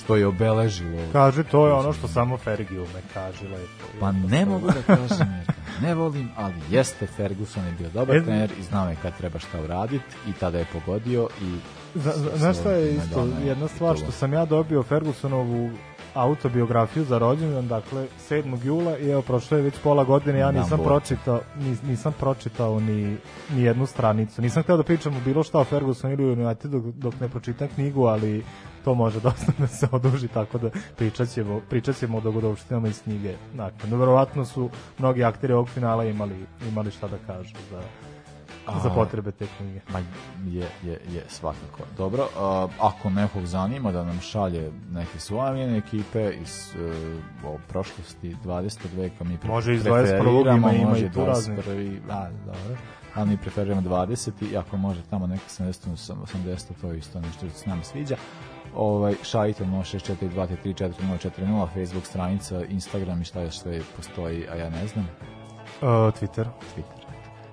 što je obeležilo. Kaže, to je ono što samo Fergie ume, kaže lepo. Pa ne mogu da kažem jer ga ne volim, ali jeste Ferguson je bio dobar E, trener i znao je kad treba šta uraditi i tada je pogodio i Zna, zna- znaš šta je isto, jedna stvar što sam ja dobio Fergusonovu autobiografiju za rođendan, dakle 7. jula i evo prošlo je već pola godine, ja nisam Boga. pročitao, nis, nisam pročitao ni, ni jednu stranicu. Nisam hteo da pričam o bilo šta o Fergusonu ili Unitedu dok, dok ne pročitam knjigu, ali to može <laughs> dosta da se oduži, tako da pričat ćemo, pričat ćemo o dogodovštinama iz knjige. Dakle, verovatno su mnogi akteri ovog finala imali, imali šta da kažu za, za A- potrebe te knjige. Ma je, je, je svakako. Dobro, a, ako nekog zanima da nam šalje neke svoje ekipe iz uh, o prošlosti 20. veka, mi Može iz preferiramo, 21. ima- ima i tu raznih. 21. A, dobro. Ali mi preferiramo 20. i ako može tamo neka 70. 80. to je isto nešto što se nam sviđa. Ovaj, šaljite na 0642334040, Facebook stranica, Instagram i šta još sve postoji, a ja ne znam. Twitter. Twitter.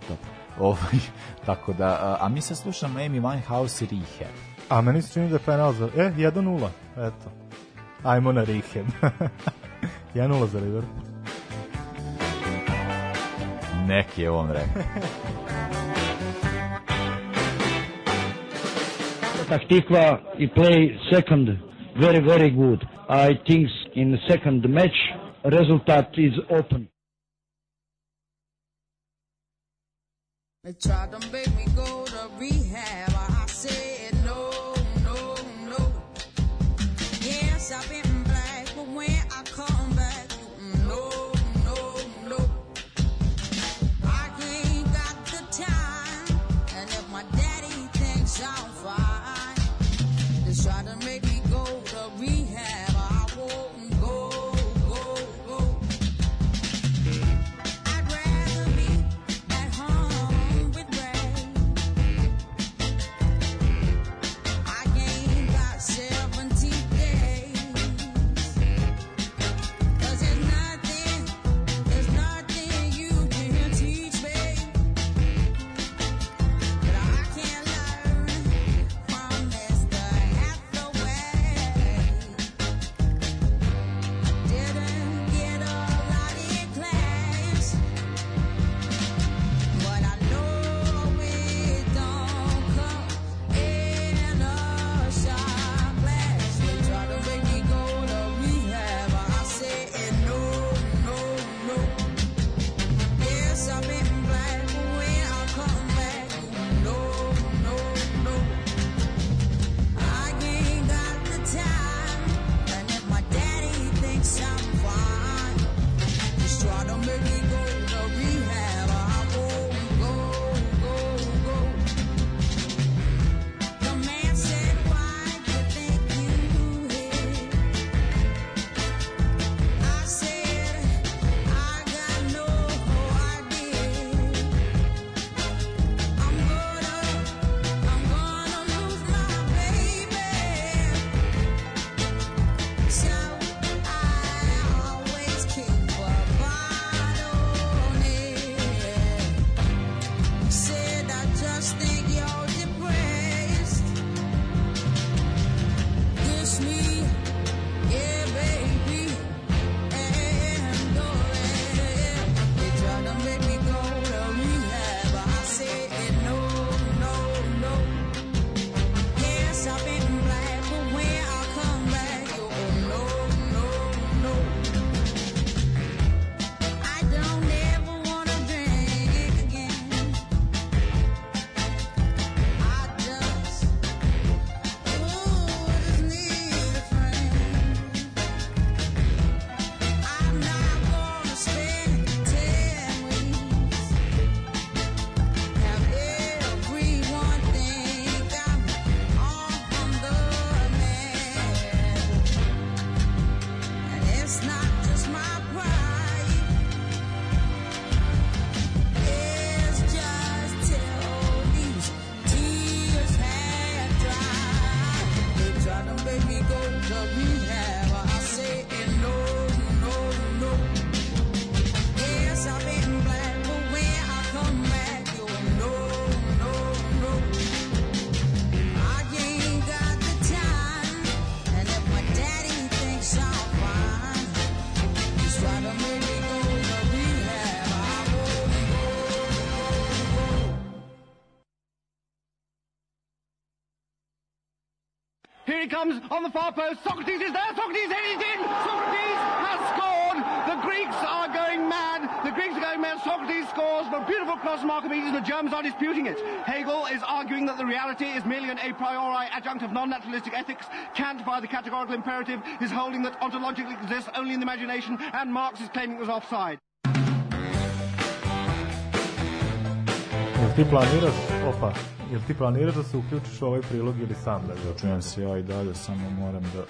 Dobro. Ovaj, <laughs> tako da, a, a mi sad slušamo Amy Winehouse i Rehab. A meni se čini da je penal za... E, 1-0. Eto. Ajmo na Rehab. <laughs> 1-0 za Liverpool. Neki je on rekao. Taktikva he play second very very good. I think in the second match result is open. They tried to make me go to rehab. Comes on the far post. Socrates is there. Socrates headed in. Socrates has scored. The Greeks are going mad. The Greeks are going mad. Socrates scores. The beautiful cross from Archimedes. The Germans are disputing it. Hegel is arguing that the reality is merely an a priori adjunct of non-naturalistic ethics. Kant, by the categorical imperative, is holding that ontologically exists only in the imagination, and Marx is claiming it was offside. Ti planiraš, opa, jel ti planiraš da se uključiš u ovaj prilog ili sam da ga Čujem se ja i dalje, samo moram da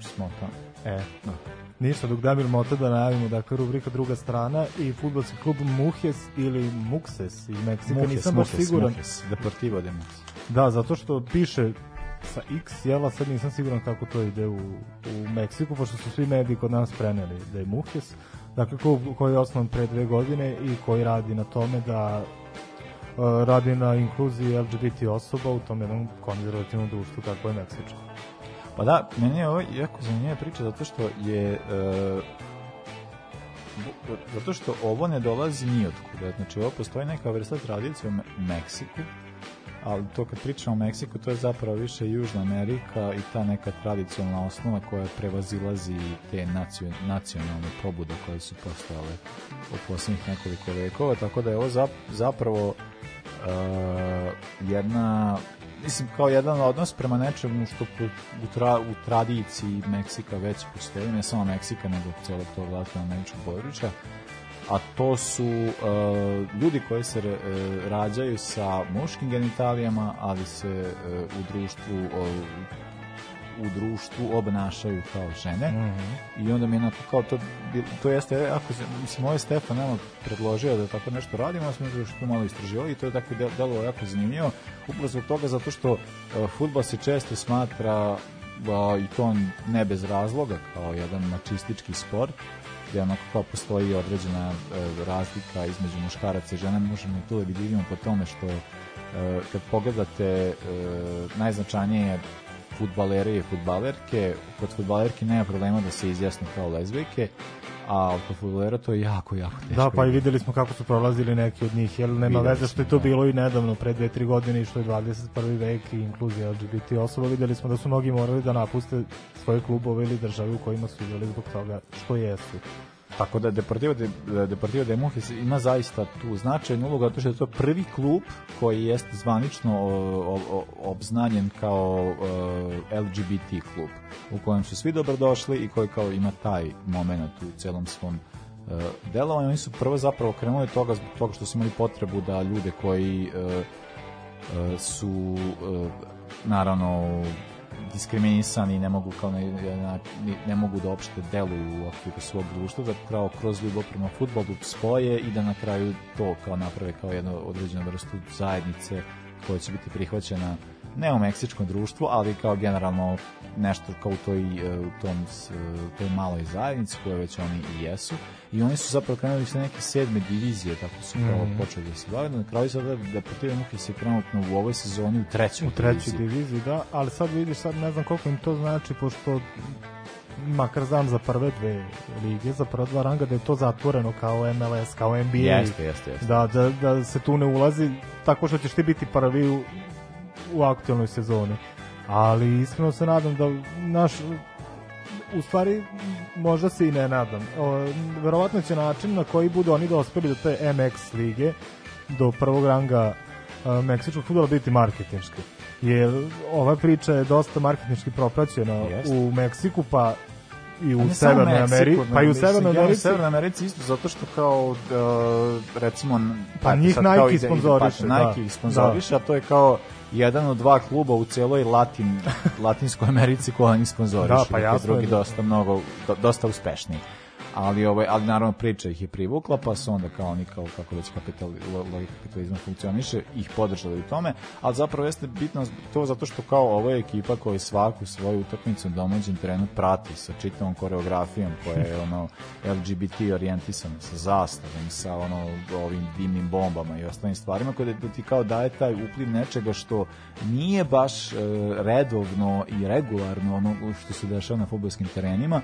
smotam. E, no. Ništa, dok Damir Mota da najavimo, dakle, rubrika druga strana i futbolski klub Muhes ili Mukses iz Meksika, Muhes, nisam baš Muhes, siguran. Muhes, Deportivo de Muhes. Da, zato što piše sa X, jel, a sad nisam siguran kako to ide u, u Meksiku, pošto su svi mediji kod nas preneli da je Muhes, Dakle, klub koji je osnovan pre dve godine i koji radi na tome da radi na inkluziji LGBT osoba u tom jednom konzervativnom društvu kako je Meksičko. Pa da, meni je ovo jako zanimljiva priča zato što je e, zato što ovo ne dolazi ni od kuda. Znači, ovo postoji neka vrsta tradicije u Me- Meksiku, ali to kad pričamo o Meksiku, to je zapravo više Južna Amerika i ta neka tradicionalna osnova koja prevazilazi te nacio, nacionalne pobude koje su postojale u poslednjih nekoliko vekova, tako da je ovo zap, zapravo e, jedna mislim kao jedan odnos prema nečemu što u, u, tra, u tradiciji Meksika već postoji, ne samo Meksika nego celog tog latinoameričkog područja a to su e, ljudi koji se e, rađaju sa muškim genitalijama, ali se e, u društvu e, u društvu obnašaju kao žene. I onda mi je onako kao to, to jeste, ako se, mislim, ovo Stefan nama predložio da tako nešto radimo, a smo još to malo istraživali i to je tako del- delovalo jako zanimljivo, upravo zbog toga zato što uh, futbol se često smatra a, i to ne bez razloga kao jedan mačistički sport gde onako kao postoji određena e, razlika između muškaraca i žena, možemo i tu da vidimo po tome što e, kad pogledate e, najznačajnije futbalere i futbalerke, kod futbalerke nema problema da se izjasne kao lezbijke, a kod futbolera to je jako, jako teško. Da, pa i videli smo kako su prolazili neki od njih, jer nema Videli veze što je to da. bilo i nedavno, pre dve, tri godine i što je 21. vek i inkluzija LGBT osoba, videli smo da su mnogi morali da napuste svoje klubove ili države u kojima su igrali zbog toga što jesu. Tako da Deportivo de, Deportivo de Mujes ima zaista tu značajnu ulogu, zato što je to prvi klub koji jeste zvanično o, o, obznanjen kao o, LGBT klub, u kojem su svi dobrodošli i koji kao ima taj moment u celom svom e, delovanju. Oni su prvo zapravo krenuli toga zbog toga što su imali potrebu da ljude koji e, e, su e, naravno diskriminisani i ne mogu kao ne, ne, ne mogu da opšte deluju u okviru svog društva, da kao kroz ljubav prema futbolu spoje i da na kraju to kao naprave kao jednu određenu vrstu zajednice koja će biti prihvaćena ne u meksičkom društvu, ali kao generalno nešto kao u toj, e, u tom, e, toj maloj zajednici koje već oni i jesu i oni su zapravo krenuli sa neke sedme divizije tako su kao Mhm. počeli da se bave na kraju sada Deportivo Muhis je trenutno u ovoj sezoni u trećoj U trećoj diviziji. diviziji, da, ali sad vidiš, sad ne znam koliko im to znači, pošto makar znam za prve dve lige, za prva dva ranga, da je to zatvoreno kao MLS, kao NBA. Jeste, jeste, jeste. Da, da, da se tu ne ulazi tako što ćeš ti biti prvi u, u aktualnoj sezoni. Ali iskreno se nadam da naš u stvari možda se i ne nadam. O, verovatno će način na koji budu oni dospeli do te MX lige, do prvog ranga a, meksičkog futbola biti marketinški. Jer ova priča je dosta marketinški propraćena Jeste. u Meksiku, pa i u Severnoj Americi, pa i u Severnoj ja u Americi. Severnoj Americi isto zato što kao uh, recimo Pa njih Nike sponzoriše, pa, da. Nike ih sponzoriše, a to je kao jedan od dva kluba u celoj Latin, <laughs> Latinskoj Americi koja njih sponzoriše. Da, pa jasno drugi da- dosta mnogo, do, dosta uspešniji. Ali, ovaj, ali naravno priča ih je privukla, pa su onda kao oni, kao kako već kapital, kapitalizma funkcioniše, ih podržali u tome, ali zapravo jeste bitno to zato što kao je ekipa koja svaku svoju utakmicu na domaćem terenu prati sa čitavom koreografijom koja je ono LGBT orijentisana sa zastavom, sa ono ovim dimnim bombama i ostalim stvarima koje da ti kao daje taj upliv nečega što nije baš e, redovno i regularno ono što se dešava na fudbalskim terenima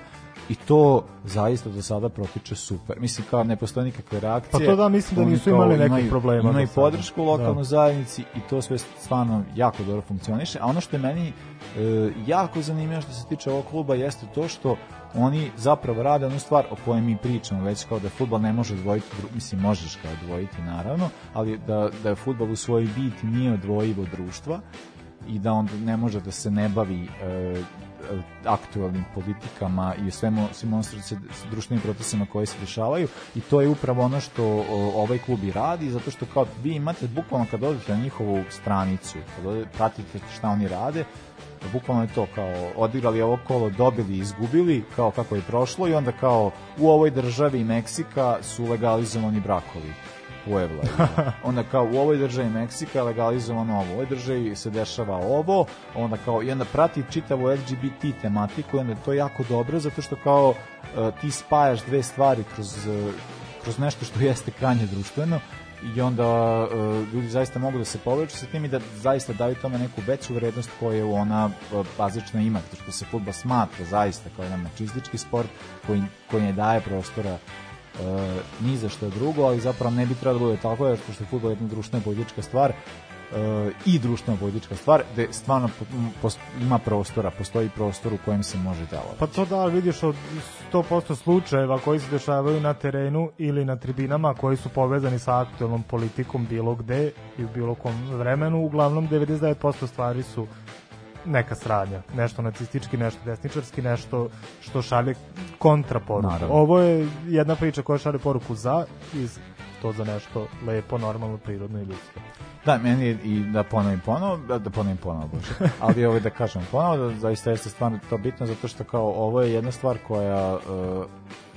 i to zaista do sada protiče super. Mislim kao ne postoje nikakve reakcije. Pa to da, mislim da nisu kao imali nekih problema do sada. podršku u lokalnoj Da. zajednici i to sve stvarno jako dobro funkcioniše. A ono što je meni e, jako zanimljivo što se tiče ovog kluba jeste to što oni zapravo rade onu stvar o kojoj mi pričamo, već kao da fudbal ne može odvojiti, mislim možeš ga odvojiti naravno, ali da, da je fudbal u svojoj biti nije odvojiv od društva i da on ne može da se ne bavi e, aktualnim politikama i svemu svim onim društvenim procesima koji se dešavaju i to je upravo ono što ovaj klub i radi zato što kao vi imate bukvalno kad odete na njihovu stranicu kad ode, pratite šta oni rade bukvalno je to kao odigrali ovo kolo, dobili, izgubili, kao kako je prošlo i onda kao u ovoj državi Meksika su legalizovani brakovi Puebla. <laughs> onda kao u ovoj državi Meksika legalizovano ovo, u ovoj državi se dešava ovo, onda kao i onda prati čitavu LGBT tematiku onda je to jako dobro zato što kao e, ti spajaš dve stvari kroz, e, kroz nešto što jeste krajnje društveno i onda e, ljudi zaista mogu da se poveću sa tim i da zaista daju tome neku veću vrednost koju ona e, bazično ima, zato što se futbol smatra zaista kao jedan mačistički sport koji, koji ne daje prostora ni za što drugo, ali zapravo ne bi trebalo da bude tako, jer pošto je futbol jedna društvena politička stvar, e, i društvena politička stvar, gde stvarno ima prostora, postoji prostor u kojem se može delovati. Pa to da, vidiš od 100% slučajeva koji se dešavaju na terenu ili na tribinama koji su povezani sa aktualnom politikom bilo gde i u bilo kom vremenu, uglavnom 99% stvari su neka sradnja, nešto nacistički, nešto desničarski, nešto što šalje kontraporuku. Naravno. Ovo je jedna priča koja šalje poruku za i to za nešto lepo, normalno, prirodno i ljudsko. Da, meni je i da ponovim ponovo, da, da ponovim ponovo, bože. ali ovo da kažem ponovo, da zaista jeste stvarno to bitno, zato što kao ovo je jedna stvar koja uh,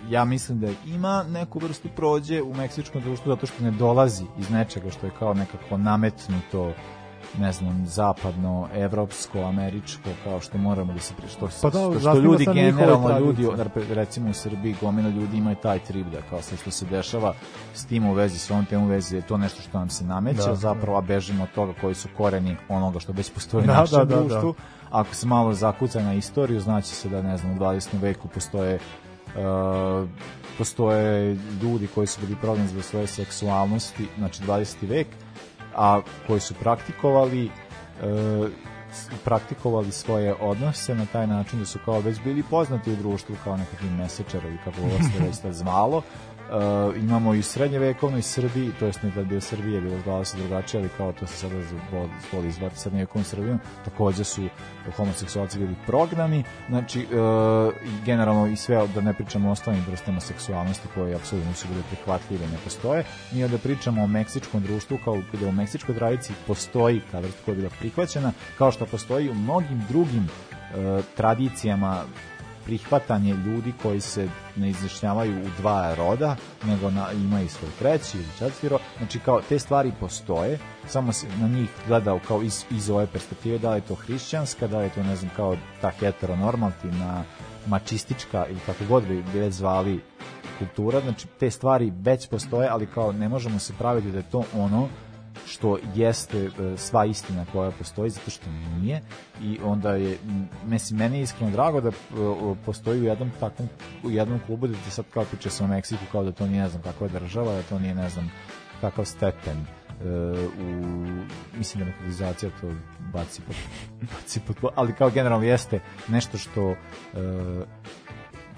ja mislim da ima neku vrstu prođe u meksičkom društvu zato što ne dolazi iz nečega što je kao nekako nametnuto ne znam, zapadno, evropsko, američko, kao što moramo da se pri- što, Pa da, što, što ljudi generalno ljudi, recimo u Srbiji gomila ljudi ima taj trip da kao sve što se dešava s tim u vezi, s ovom temom u vezi je to nešto što nam se nameće, Da, zapravo a bežimo od toga koji su koreni onoga što već postoji u Da, našem da, da, društvu. Ako se malo zakuca na istoriju, znači se da ne znam, u 20. veku postoje uh, postoje ljudi koji su bili prognani zbog svoje seksualnosti, znači 20. vek, a koji su praktikovali e, praktikovali svoje odnose na taj način da su kao već bili poznati u društvu kao nekakvi mesečari kako ovo se već zvalo E, imamo i srednjevekovnoj Srbiji, to jest ne da bi u Srbiji je bilo zvala se drugačije, ali kao to se sada zvoli, zvoli zvati srednjevekovnom Srbijom, takođe su homoseksualci bili prognani, znači i generalno i sve, da ne pričamo o ostalim vrstama seksualnosti koje apsolutno nisu bile prihvatljive, ne postoje, mi da pričamo o meksičkom društvu, kao gde u meksičkoj tradiciji postoji ta vrsta koja je bila prihvaćena, kao što postoji u mnogim drugim e, tradicijama prihvatanje ljudi koji se ne izjašnjavaju u dva roda, nego na, imaju svoj treći ili četvrti rod. Znači, kao te stvari postoje, samo se na njih gleda kao iz, iz ove perspektive, da li je to hrišćanska, da li je to, ne znam, kao ta heteronormativna, mačistička ili kako god bi bi već zvali kultura, znači te stvari već postoje, ali kao ne možemo se praviti da je to ono što jeste e, sva istina koja postoji zato što nije. I onda je mislim meni je iskreno drago da e, postoji u jednom takvom u jednom klubu da sad kao piče se o Meksiku kao da to nije ne znam kakva država da to nije ne znam kakav stepen e, u mislim da demokratizacija to baci pod, <laughs> baci pod ali kao generalno jeste nešto što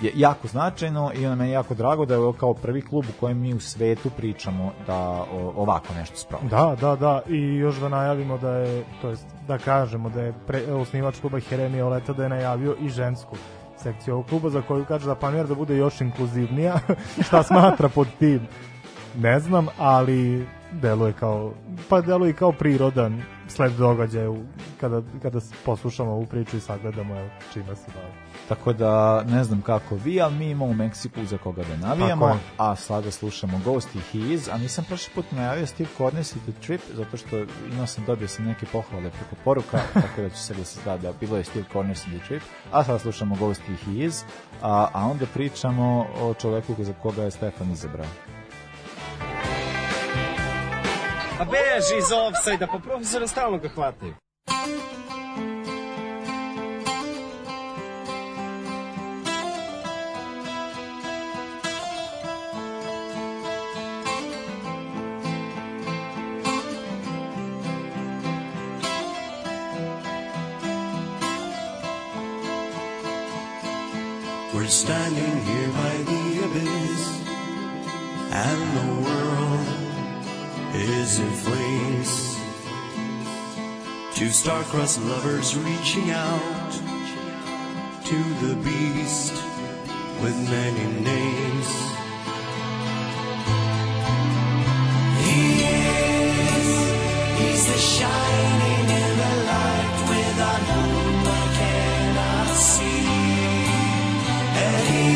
je jako značajno i ono meni jako drago da je kao prvi klub u kojem mi u svetu pričamo da ovako nešto sprovodi. Da, da, da, i još da najavimo da je, to jest da kažemo da je pre, osnivač kluba Jeremija Oleta da je najavio i žensku sekciju ovog kluba za koju kaže da planira da bude još inkluzivnija, <laughs> šta smatra pod tim, ne znam, ali deluje kao, pa deluje kao prirodan sled događaja u- kada, kada poslušamo ovu priču i sagledamo evo, čime se bavi. Tako da ne znam kako vi, ali mi imamo u Meksiku za koga da navijamo, je. a sada slušamo Ghost i He Is, a nisam prošli put najavio Steve Cornes i The Trip, zato što imao sam dobio sam neke pohvale preko poruka, <laughs> tako da ću se da se da, da bilo je Steve Cornes i The Trip, a sada slušamo Ghost i He Is, a, a onda pričamo o čoveku za koga je Stefan izabrao. Hvataju. We're standing here by the abyss, and the world is in flames. Two star-crossed lovers reaching out to the beast with many names. He is, he's the shining in the light without whom I cannot see. And he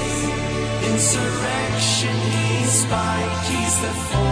is insurrection, he's spite, he's the force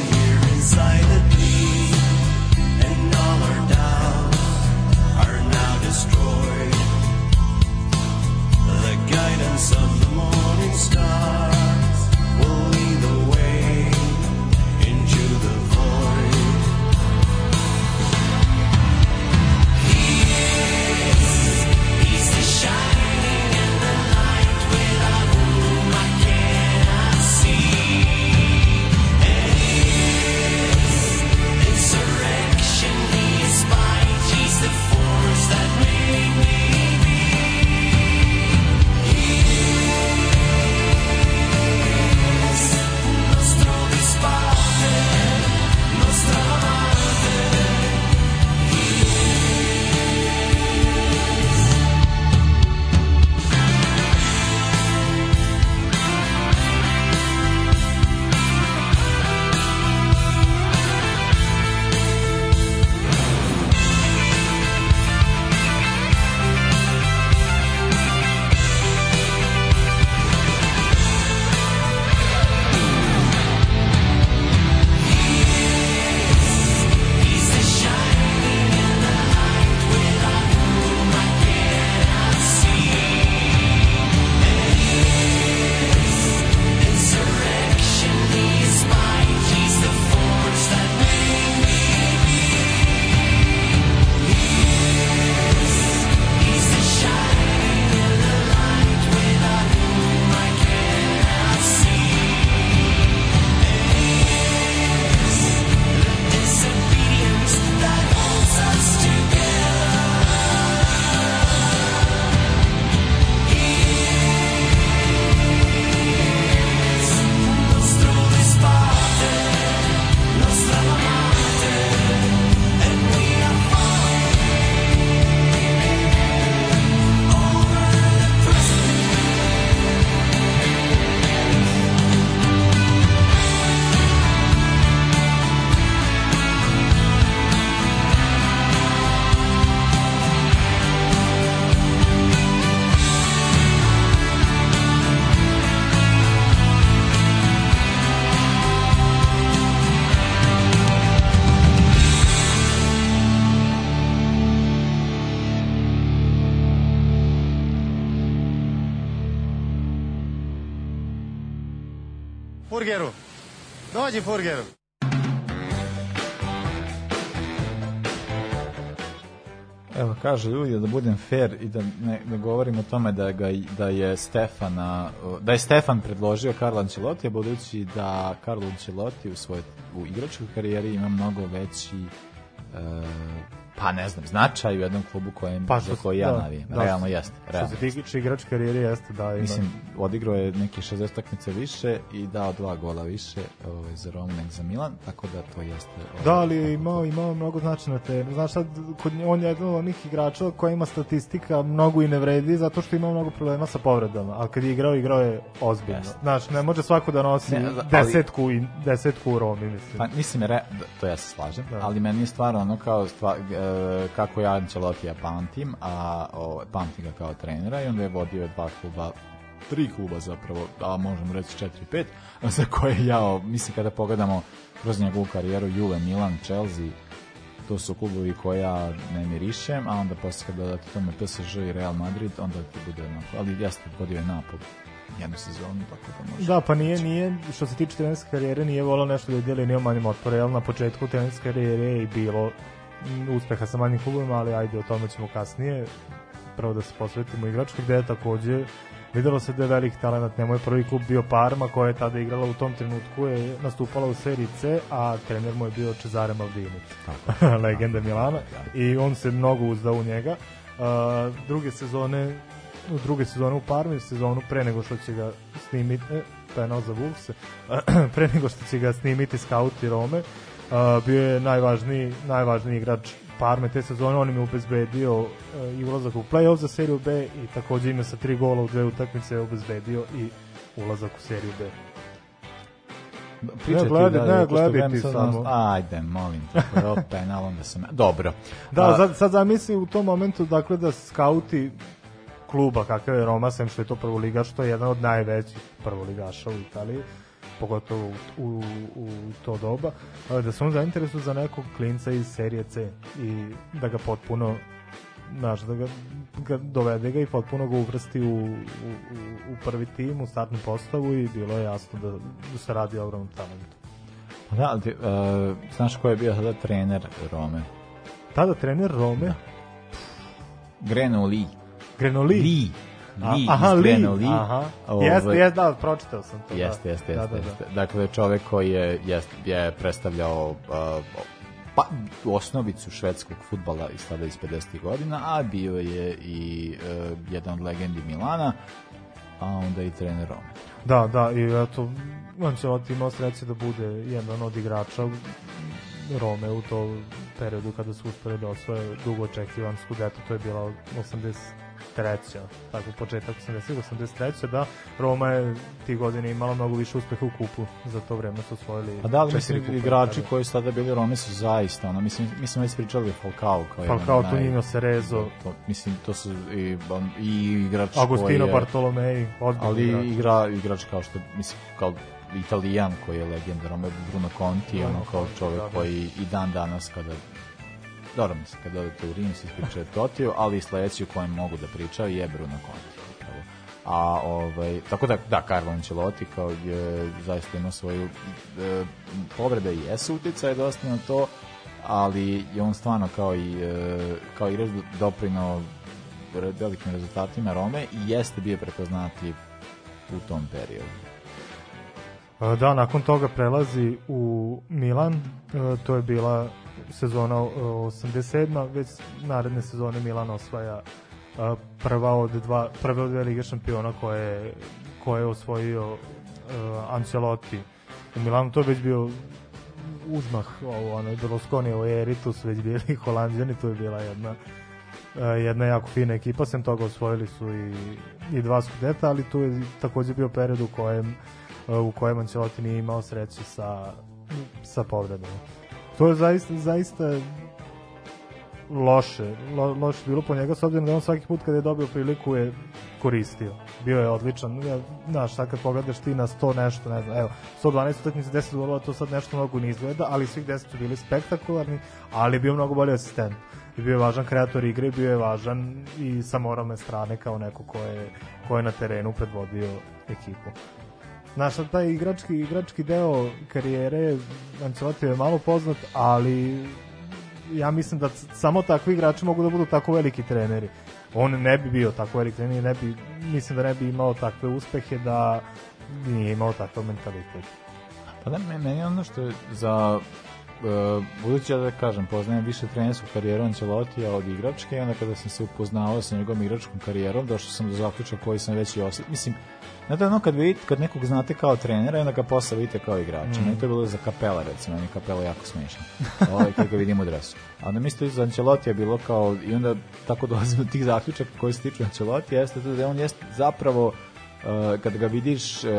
of the morning stars Furgeru, dođi Furgeru. Evo, kaže ljudi da budem fair i da ne, ne govorim o tome da, ga, da je Stefana, da je Stefan predložio Karla Ancelotti, budući da Karlo Ancelotti u svojoj u igračkoj karijeri ima mnogo veći e, pa ne znam, značaj u jednom klubu kojem, Pa, za koji ja da, navijem. da. Realno jeste. Realno Što se tiče igrač karijere jeste da ima. Mislim, odigrao je neke 60 takmice više i dao dva gola više ovaj, za Romu nego za Milan, tako da to jeste... Ovaj, Da, ali je imao, imao mnogo značaja na terenu. Znaš sad, kod on je jedan od onih igrača koja ima statistika mnogo i ne vredi zato što ima mnogo problema sa povredama. Ali kad je igrao, igrao je ozbiljno. Jeste. Znaš, ne može svako da nosi Ne, ali- desetku, i, desetku u Romi, mislim. Pa mislim, re, da, to ja se slažem, Da. ali meni je stvarno ono kao stva, e, kako ja Ancelotija pamtim, a o, pamtim ga kao trenera i onda je vodio dva kluba tri kluba zapravo, a možemo reći četiri, pet, <laughs> za koje ja, mislim kada pogledamo kroz njegovu karijeru Juve, Milan, Chelsea, to su klubovi koje ja ne mirišem, a onda posle kada dodate tome PSG i Real Madrid, onda ti bude onako, ali jeste vodio je Napol jednu sezonu, tako da može. Da, pa nije, nije, što se tiče trenerske karijere, nije volao nešto da je dijeli, nije manjim otpore, jel na početku trenerske karijere je bilo uspeha sa manjim klubima, ali ajde, o tome ćemo kasnije. Prvo da se posvetimo igrački, gde je takođe videlo se da je veliki talent, njemu je prvi klub bio Parma, koja je tada igrala u tom trenutku, je nastupala u seriji C, a trener mu je bio Cesare Maldini, <laughs> legenda Milana, i on se mnogo uzdao u njega. Uh, druge sezone u druge sezone u Parmi, sezonu pre nego što će ga snimiti, penal za Wolves, <clears throat> pre nego što će ga snimiti skauti Rome, a, bio je najvažniji, najvažniji igrač Parme te sezone, on im je obezbedio e, i ulazak u play-off za seriju B i takođe ima sa tri gola u dve utakmice je obezbedio i ulazak u seriju B. Pričaj ti, gledaj- da, ne, zato što gledaj gledam ti sad samo. Ajde, molim te, prvo <laughs> penal, onda sam... Dobro. Da, A, sad, sad zamisli u tom momentu dakle da skauti kluba kakav je Roma, sem što je to prvoligaš, što je jedan od najvećih prvoligaša u Italiji, pogotovo u, u, u to doba, ali da se on zainteresuju za nekog klinca iz serije C i da ga potpuno znaš, da ga, ga dovede ga i potpuno ga uvrsti u, u, u, prvi tim, u startnu postavu i bilo je jasno da, da se radi o ogromnom talentu. Da, ali ti, uh, znaš ko je bio tada trener Rome? Tada trener Rome, Greno Lee. Grenoli. Lee. Lee aha, iz Lee, aha. Ovaj, Jeste, jeste, da, pročitao sam to. da. Jeste, jeste, Da, jeste. da, da. jeste. Dakle, čovek koji je, jest, je predstavljao uh, pa, osnovicu švedskog futbala iz tada iz 50. godina, a bio je i uh, jedan od legendi Milana, a onda i trener Rome. Da, da, i eto, Ancelotti imao sreće da bude jedan od igrača Rome u to periodu kada su uspeli da osvoje dugo očekivan Scudetto, to je bila 83. tako početak 80. 83. da Roma je ti godine imala mnogo više uspeha u kupu za to vreme su osvojili A da li mislim kupa igrači tada. koji su tada bili Rome su zaista, ono, mislim, mi smo već pričali o Falcao kao Falcao, Tonino Cerezo. To, mislim, to su i, i igrač Agostino koji je, Bartolomei, ali igrač. igra, igrač kao što, mislim, kao Italijan koji je legenda Rome, Bruno Conti, Bruno ono kao čovjek da, da. koji i dan danas kada dobro mislim, kada odete u Rim se ispričaju Totiju, ali i sledeći u kojem mogu da pričaju je Bruno Conti. A ovaj tako da da Carlo Ancelotti kao je zaista ima svoju e, povrede i jesu uticaj dosta na to, ali je on stvarno kao i e, kao igrač doprinao velikim rezultatima Rome i jeste bio prepoznatljiv u tom periodu. Da, nakon toga prelazi u Milan, to je bila sezona e, 87. Već naredne sezone Milan osvaja prva od dva, prve od dve lige šampiona koje, koje je osvojio Ancelotti. U Milanu to je već bio uzmah ovo, ono, Berlusconi u eri, tu su već bili <laughs> holandjani, tu je bila jedna jedna jako fina ekipa, sem toga osvojili su i, i dva skudeta, ali tu je takođe bio period u kojem e, u kojem Ancelotti nije imao sreće sa, sa povredama. To je zaista, zaista loše, lo, loše bilo po njega, s obzirom da on svaki put kada je dobio priliku je koristio. Bio je odličan. Ja, znaš, sad kad pogledaš ti na 100 nešto, ne znam, evo, 112 utakmica, 10 golova, to sad nešto mnogo ne izgleda, ali svih 10 su bili spektakularni, ali je bio mnogo bolji asistent. I bio je važan kreator igre, bio je važan i sa moralne strane kao neko ko je, ko je na terenu predvodio ekipu. Znaš, taj igrački, igrački deo karijere Ancelotti je malo poznat, ali ja mislim da samo takvi igrači mogu da budu tako veliki treneri. On ne bi bio tako veliki trener, ne bi, mislim da ne bi imao takve uspehe da nije imao takav mentalitet. Pa da, me- meni ono što je za budući ja da kažem, poznajem više trenersku karijeru Ancelotija od igračke i onda kada sam se upoznao sa njegovom igračkom karijerom, došao sam do zaključka koji sam već i osjetio. Mislim, Znate, ono kad, vidite, kad nekog znate kao trenera, i onda ga posle vidite kao igrača. Mm. Meni to je bilo za Kapela, recimo, meni je Kapela jako smiješan. <laughs> ovaj, kad ga vidim u dresu. A onda mislite za Ancelotti je bilo kao, i onda tako dolazim do tih zaključaka koji se tiču Ancelotti, jeste to da on jeste zapravo, uh, kad ga vidiš, uh,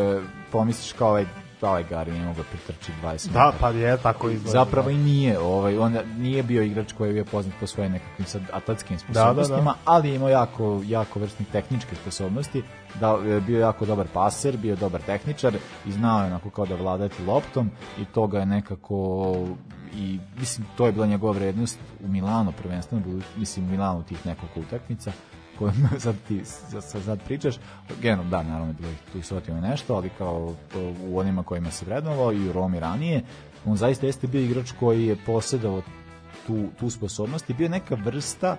pomisliš kao ovaj ovaj Gari nije mogao pritrči 20 Da, metara. pa je tako izgleda. Zapravo i nije, ovaj, on nije bio igrač koji je bio poznat po svojim nekakvim sad atletskim sposobnostima, da. ali je imao jako, jako vrstnih tehničke sposobnosti, da, je bio jako dobar paser, bio dobar tehničar i znao je onako kao da vladati loptom i to ga je nekako i mislim to je bila njegova vrednost u Milanu prvenstveno, mislim u Milanu tih nekoliko utakmica koje <laughs> sad ti sad, sad pričaš, genom da, naravno bilo tu i sotimo nešto, ali kao u onima kojima se vrednovao i u Romi ranije, on zaista jeste bio igrač koji je posjedao tu, tu sposobnost i bio neka vrsta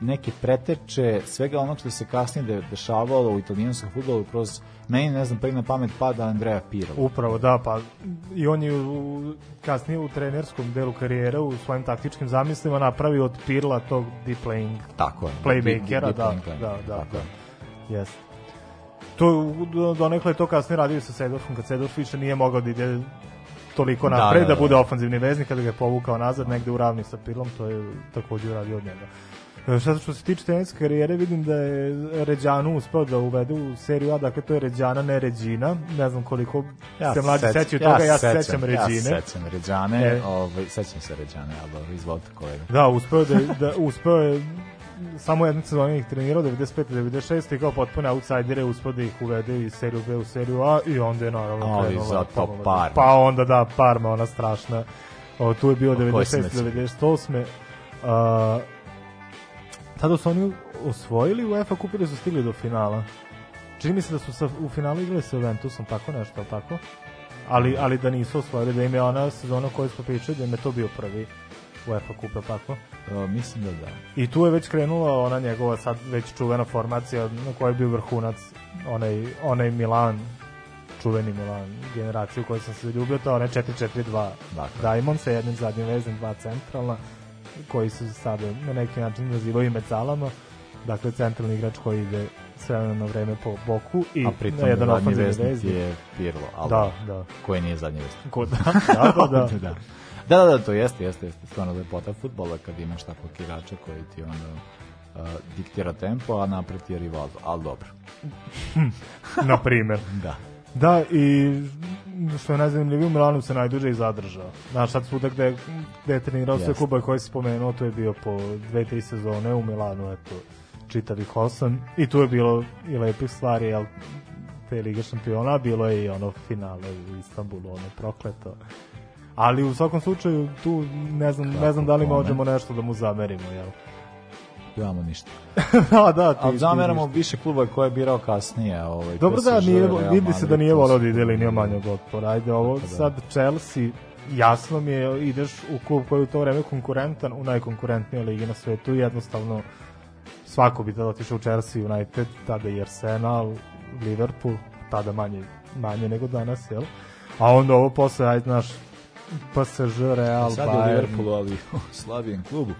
neke preteče svega onog što se kasnije de, dešavalo u italijanskom futbolu kroz meni ne znam prvi na pamet pada Andrea Pirlo Upravo, da, pa i on je u, kasnije u trenerskom delu karijere u svojim taktičkim zamislima napravio od Pirla tog deep playing Tako je. playmakera, Deep- deep da, playing, da, da, tako da, je. Jeste. To, do, donekle je to kasnije radio sa Sedorfom, kad Sedorf više nije mogao da ide toliko Da, napred, da, da, da. bude ofanzivni veznik, kada ga je povukao nazad negde u ravni sa Pirlom, to je takođe uradio od njega. E, Šta što se tiče teniske karijere, vidim da je Ređanu uspeo da uvede u seriju A, dakle to je Ređana, ne Ređina, ne znam koliko ja se mlađi seć- sećaju toga, ja se sećam, sećam Ja Ređine. se sećam Ređane, E. ovaj, sećam se Ređane, ali izvolite kolega. Da, uspeo da, da uspeo je samo jednu sezonu ih trenirao 95 96 i kao potpune outsidere uspeo da ih uvede iz seriju B u seriju A i onda je naravno Ali krenula zato pomalo. Parma. Pa onda da Parma ona strašna. O, tu je bio O kojoj si 96 mislio? 98. Uh, tada su oni osvojili UEFA kup ili su stigli do finala. Čini mi se da su sa, u finalu igrali sa Juventusom, tako nešto, tako? Ali, ali da nisu osvojili, da im je ona sezona koju smo pričali, da im je to bio prvi UEFA kup, jel tako? O, mislim da da. I tu je već krenula ona njegova sad već čuvena formacija na kojoj je bio vrhunac onaj, onaj Milan čuveni Milan generaciju koju sam se ljubio to je onaj 4-4-2 Dakle. Diamond sa jednim zadnjim vezem dva centralna koji su sada na neki način nazivaju mecalama dakle centralni igrač koji ide sve na vreme po boku i A pritom na jedan zadnji ofanzivni veznik. je Pirlo, ali Da, da. koji nije zadnji vesnik. Ko, da, da, da, da. <laughs> da. Da, da, da, to jeste, jeste, jeste. Stvarno lepota futbola kad imaš takvog igrača koji ti onda uh, diktira tempo, a napred je Rivaldo, ali dobro. <laughs> na primer. <laughs> Da. Da, i što je najzanimljivije, u Milanu se najduže i zadržao. Znaš, sad svuda gde, gde je trenirao sve Jeste. klubove koje si spomenuo, to je bio po dve, tri sezone u Milanu, eto, čitavih osam. I tu je bilo i lepih stvari, jel, te Lige šampiona, bilo je i ono finale u Istanbulu, ono prokleto. Ali u svakom slučaju tu ne znam, ne znam da li možemo nešto da mu zamerimo, jel? Nemamo ništa. <laughs> da, da, ti, Ali ti zameramo ništa. više kluba koje je birao kasnije. Ovaj, Dobro da, nije, vidi se da nije su- da ide linijom manjog otpora. Ajde, ovo da. sad Chelsea, jasno mi je, ideš u klub koji je u to vreme konkurentan, u najkonkurentnijoj ligi na svetu, jednostavno svako bi tada otišao u Chelsea United, tada i Arsenal, Liverpool, tada manje, manje nego danas, jel? A onda ovo posle, ajde, znaš, PSG, Real, Sad je u Bayern. Liverpoolu, ali u <laughs> slabijem klubu.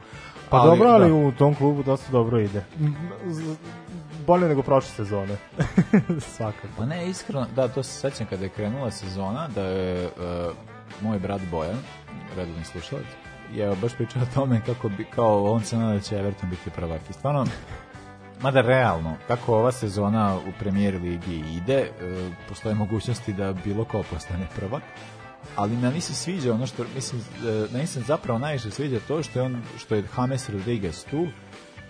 Pa dobro, ali da. u tom klubu dosta dobro ide. Bolje nego prošle sezone. <laughs> Svakako. Pa ne, iskreno, da, to se sećam kada je krenula sezona, da je uh, moj brat Bojan, redovni slušalac, je baš pričao o tome kako bi, kao on se nada da će Everton biti prvak. I stvarno, mada realno, kako ova sezona u premijer ligi ide, uh, postoje mogućnosti da bilo ko postane prvak, ali meni se sviđa ono što, mislim, uh, meni se zapravo najviše sviđa to što je on, što je James Rodriguez tu,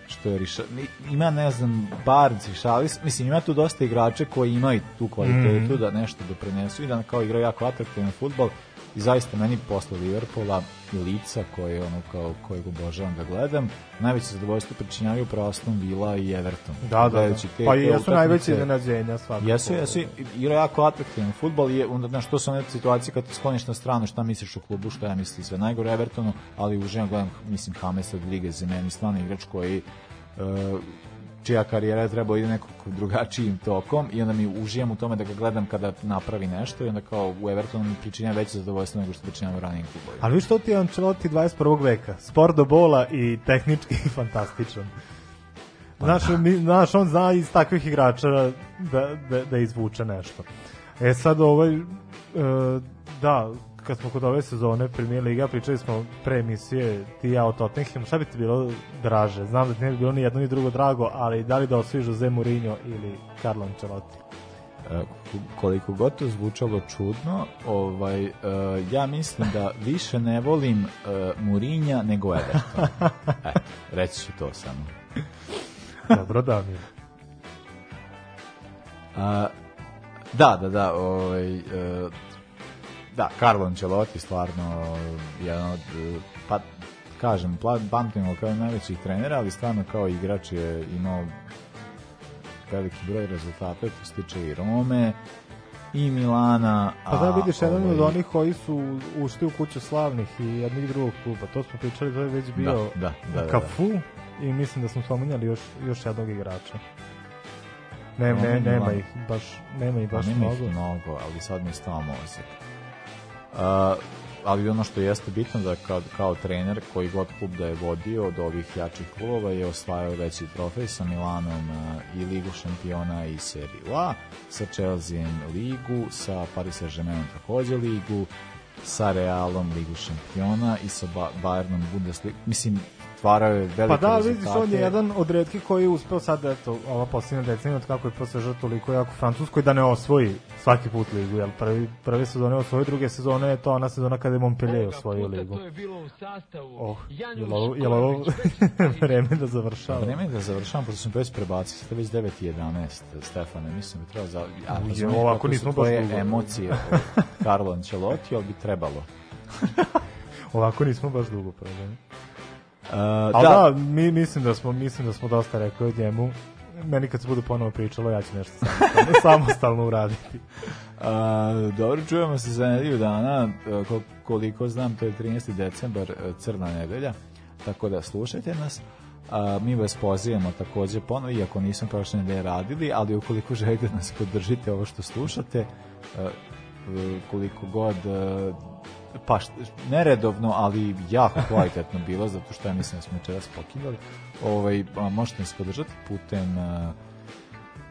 što je Riša, ima ne znam Barnes i Šalis, mislim ima tu dosta igrača koji imaju tu kvalitetu Mhm. da nešto doprinesu i da kao igraju jako atraktivan futbol i zaista meni posle Liverpoola i lica koje ono kao kojeg obožavam da gledam najveće zadovoljstvo pričinjavaju upravo Aston Villa i Everton Da, da, da. Te- Pa i jesu najveće iznenađenja svakako. Jesu, jesu, i- igra jako atraktivan futbol i je, onda, znaš, to su one situacije kad te skloniš na stranu, šta misliš o klubu, šta ja mislim sve najgore Evertonu, ali uživam gledam, mislim, James od Lige za meni, stvarno igrač koji uh, čija karijera je trebao ide nekog drugačijim tokom i onda mi uživam u tome da ga gledam kada napravi nešto i onda kao u Evertonu mi pričinja veće zadovoljstvo nego što pričinjam u ranijim klubovima. Ali viš što ti je Ancelotti 21. veka? Sport do bola i tehnički <laughs> fantastičan. Znaš, mi, znaš, on zna iz takvih igrača da, da, da izvuče nešto. E sad ovaj, e, da, kad smo kod ove sezone Premier Liga, pričali smo pre emisije ti i ja o Tottenhamu, šta bi ti bilo draže? Znam da ti ne bi bilo ni jedno ni drugo drago, ali da li da osvoji Jose Mourinho ili Carlo Ancelotti? E, koliko god to zvučalo čudno, ovaj, e, ja mislim da više ne volim e, nego Everton. <laughs> E, reći ću to samo. Dobro, da mi. A, da, da, da, ovaj, e, da, Carlo Ancelotti stvarno jedan od, e, pa kažem, pla- pamtim ga kao najvećih trenera, ali stvarno kao igrač je imao veliki broj rezultata, to se tiče i Rome, i Milana. Pa da, vidiš, jedan od ovaj, onih koji su ušli u kuću slavnih i jednog i drugog kluba. To smo pričali, to je već bio Da, da, da, da, Cafu i mislim da smo spominjali još, još jednog igrača. Ne, ne, nema ih baš, nema ih Pa baš nema mnogo. ih mnogo, ali sad mi je stao mozak. Ali ono što jeste bitno da kad, kao trener koji god klub da je vodio od ovih jačih klubova je osvajao veći trofej sa Milanom a, i Ligu šampiona i seriju A, sa Chelseaem Ligu, sa Paris Saint-Germainom takođe Ligu, sa Realom Ligu šampiona i sa ba Bayernom Bundesliga. Mislim, stvarao je velike Pa da, vidiš, on je jedan od redkih koji je uspeo sad, eto, ova posljednja decenija od kako je posežao toliko jako Francuskoj da ne osvoji svaki put ligu, jel prvi, prve sezone osvoji, druge sezone je to ona sezona kada je Montpellier osvojio ligu. To je bilo u sastavu Oh, jel ovo, jel ovo <laughs> vreme da završava? Vreme da završavam, pošto sam već prebacio, ste već 9 i 11, Stefane, mislim da treba za... Ja, Uje, ovako nismo baš dugo. emocije Carlo Ancelotti, ali bi trebalo. <laughs> Ovako nismo baš dugo prodali. Uh, da, da, mi, mislim da smo mislim da smo dosta rekli o njemu. Meni kad se bude ponovo pričalo, ja ću nešto samostalno, <laughs> samostalno uraditi. A, dobro, čujemo se za nedelju dana, ko- koliko znam, to je 13. decembar, crna nedelja, tako da slušajte nas. A, mi vas pozivamo takođe ponovo, iako nismo prošle nedelje radili, ali ukoliko želite da nas podržite ovo što slušate, e, koliko god e, pa neredovno, ali jako kvalitetno bilo, zato što ja mislim da smo večeras pokinjali. Ovaj, a, možete nas podržati putem e,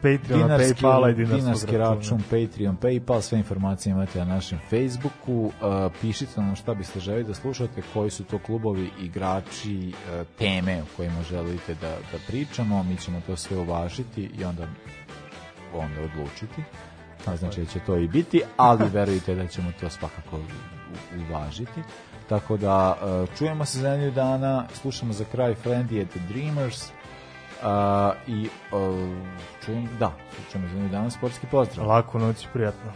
Patreona, dinarski, Paypala i dinarski račun, Patreon, Paypal, sve informacije imate na našem Facebooku. Uh, pišite nam šta biste želi da slušate, koji su to klubovi, igrači, uh, teme o kojima želite da, da pričamo. Mi ćemo to sve uvažiti i onda onda odlučiti. Znači da će to i biti, ali verujte da ćemo to svakako uvažiti. Tako da uh, čujemo se za nedelju dana, slušamo za kraj Friendly at the Dreamers, Uh, i uh, čujem, da, čujemo za nedelju dana sportski pozdrav. Laku noć, prijatno.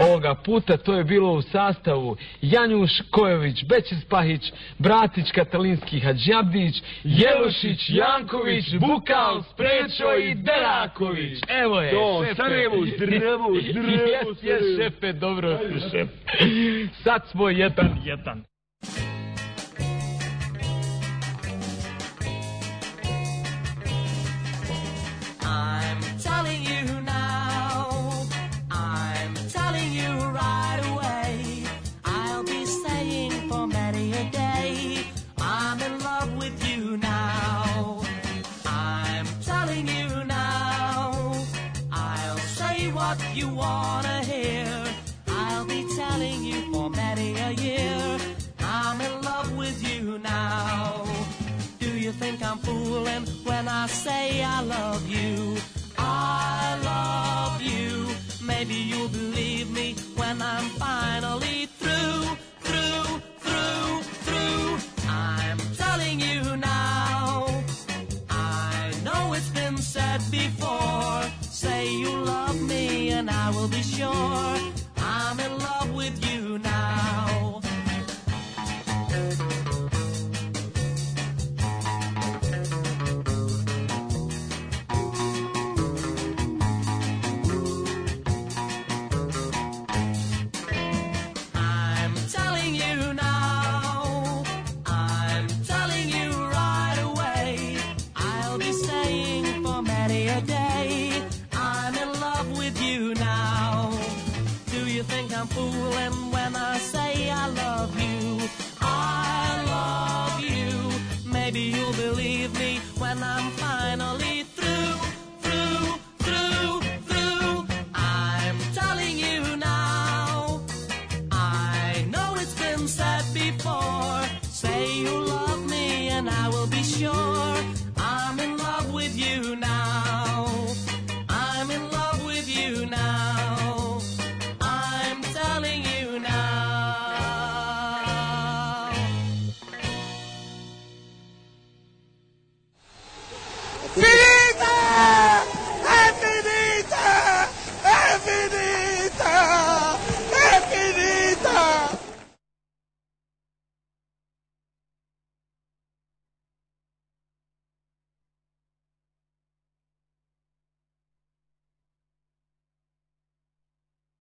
Ovoga puta to je bilo u sastavu Janjuš Kojović, Bećis Pahić, Bratić Katalinski Hadžabdić, Jelušić, Janković, Bukal, Sprečo i Deraković. Evo je, To, šefe. Sarajevo, zdravo, <laughs> zdravo, Jes, jes, Sarajevo. šefe, dobro. Sad smo jedan, jedan. Wanna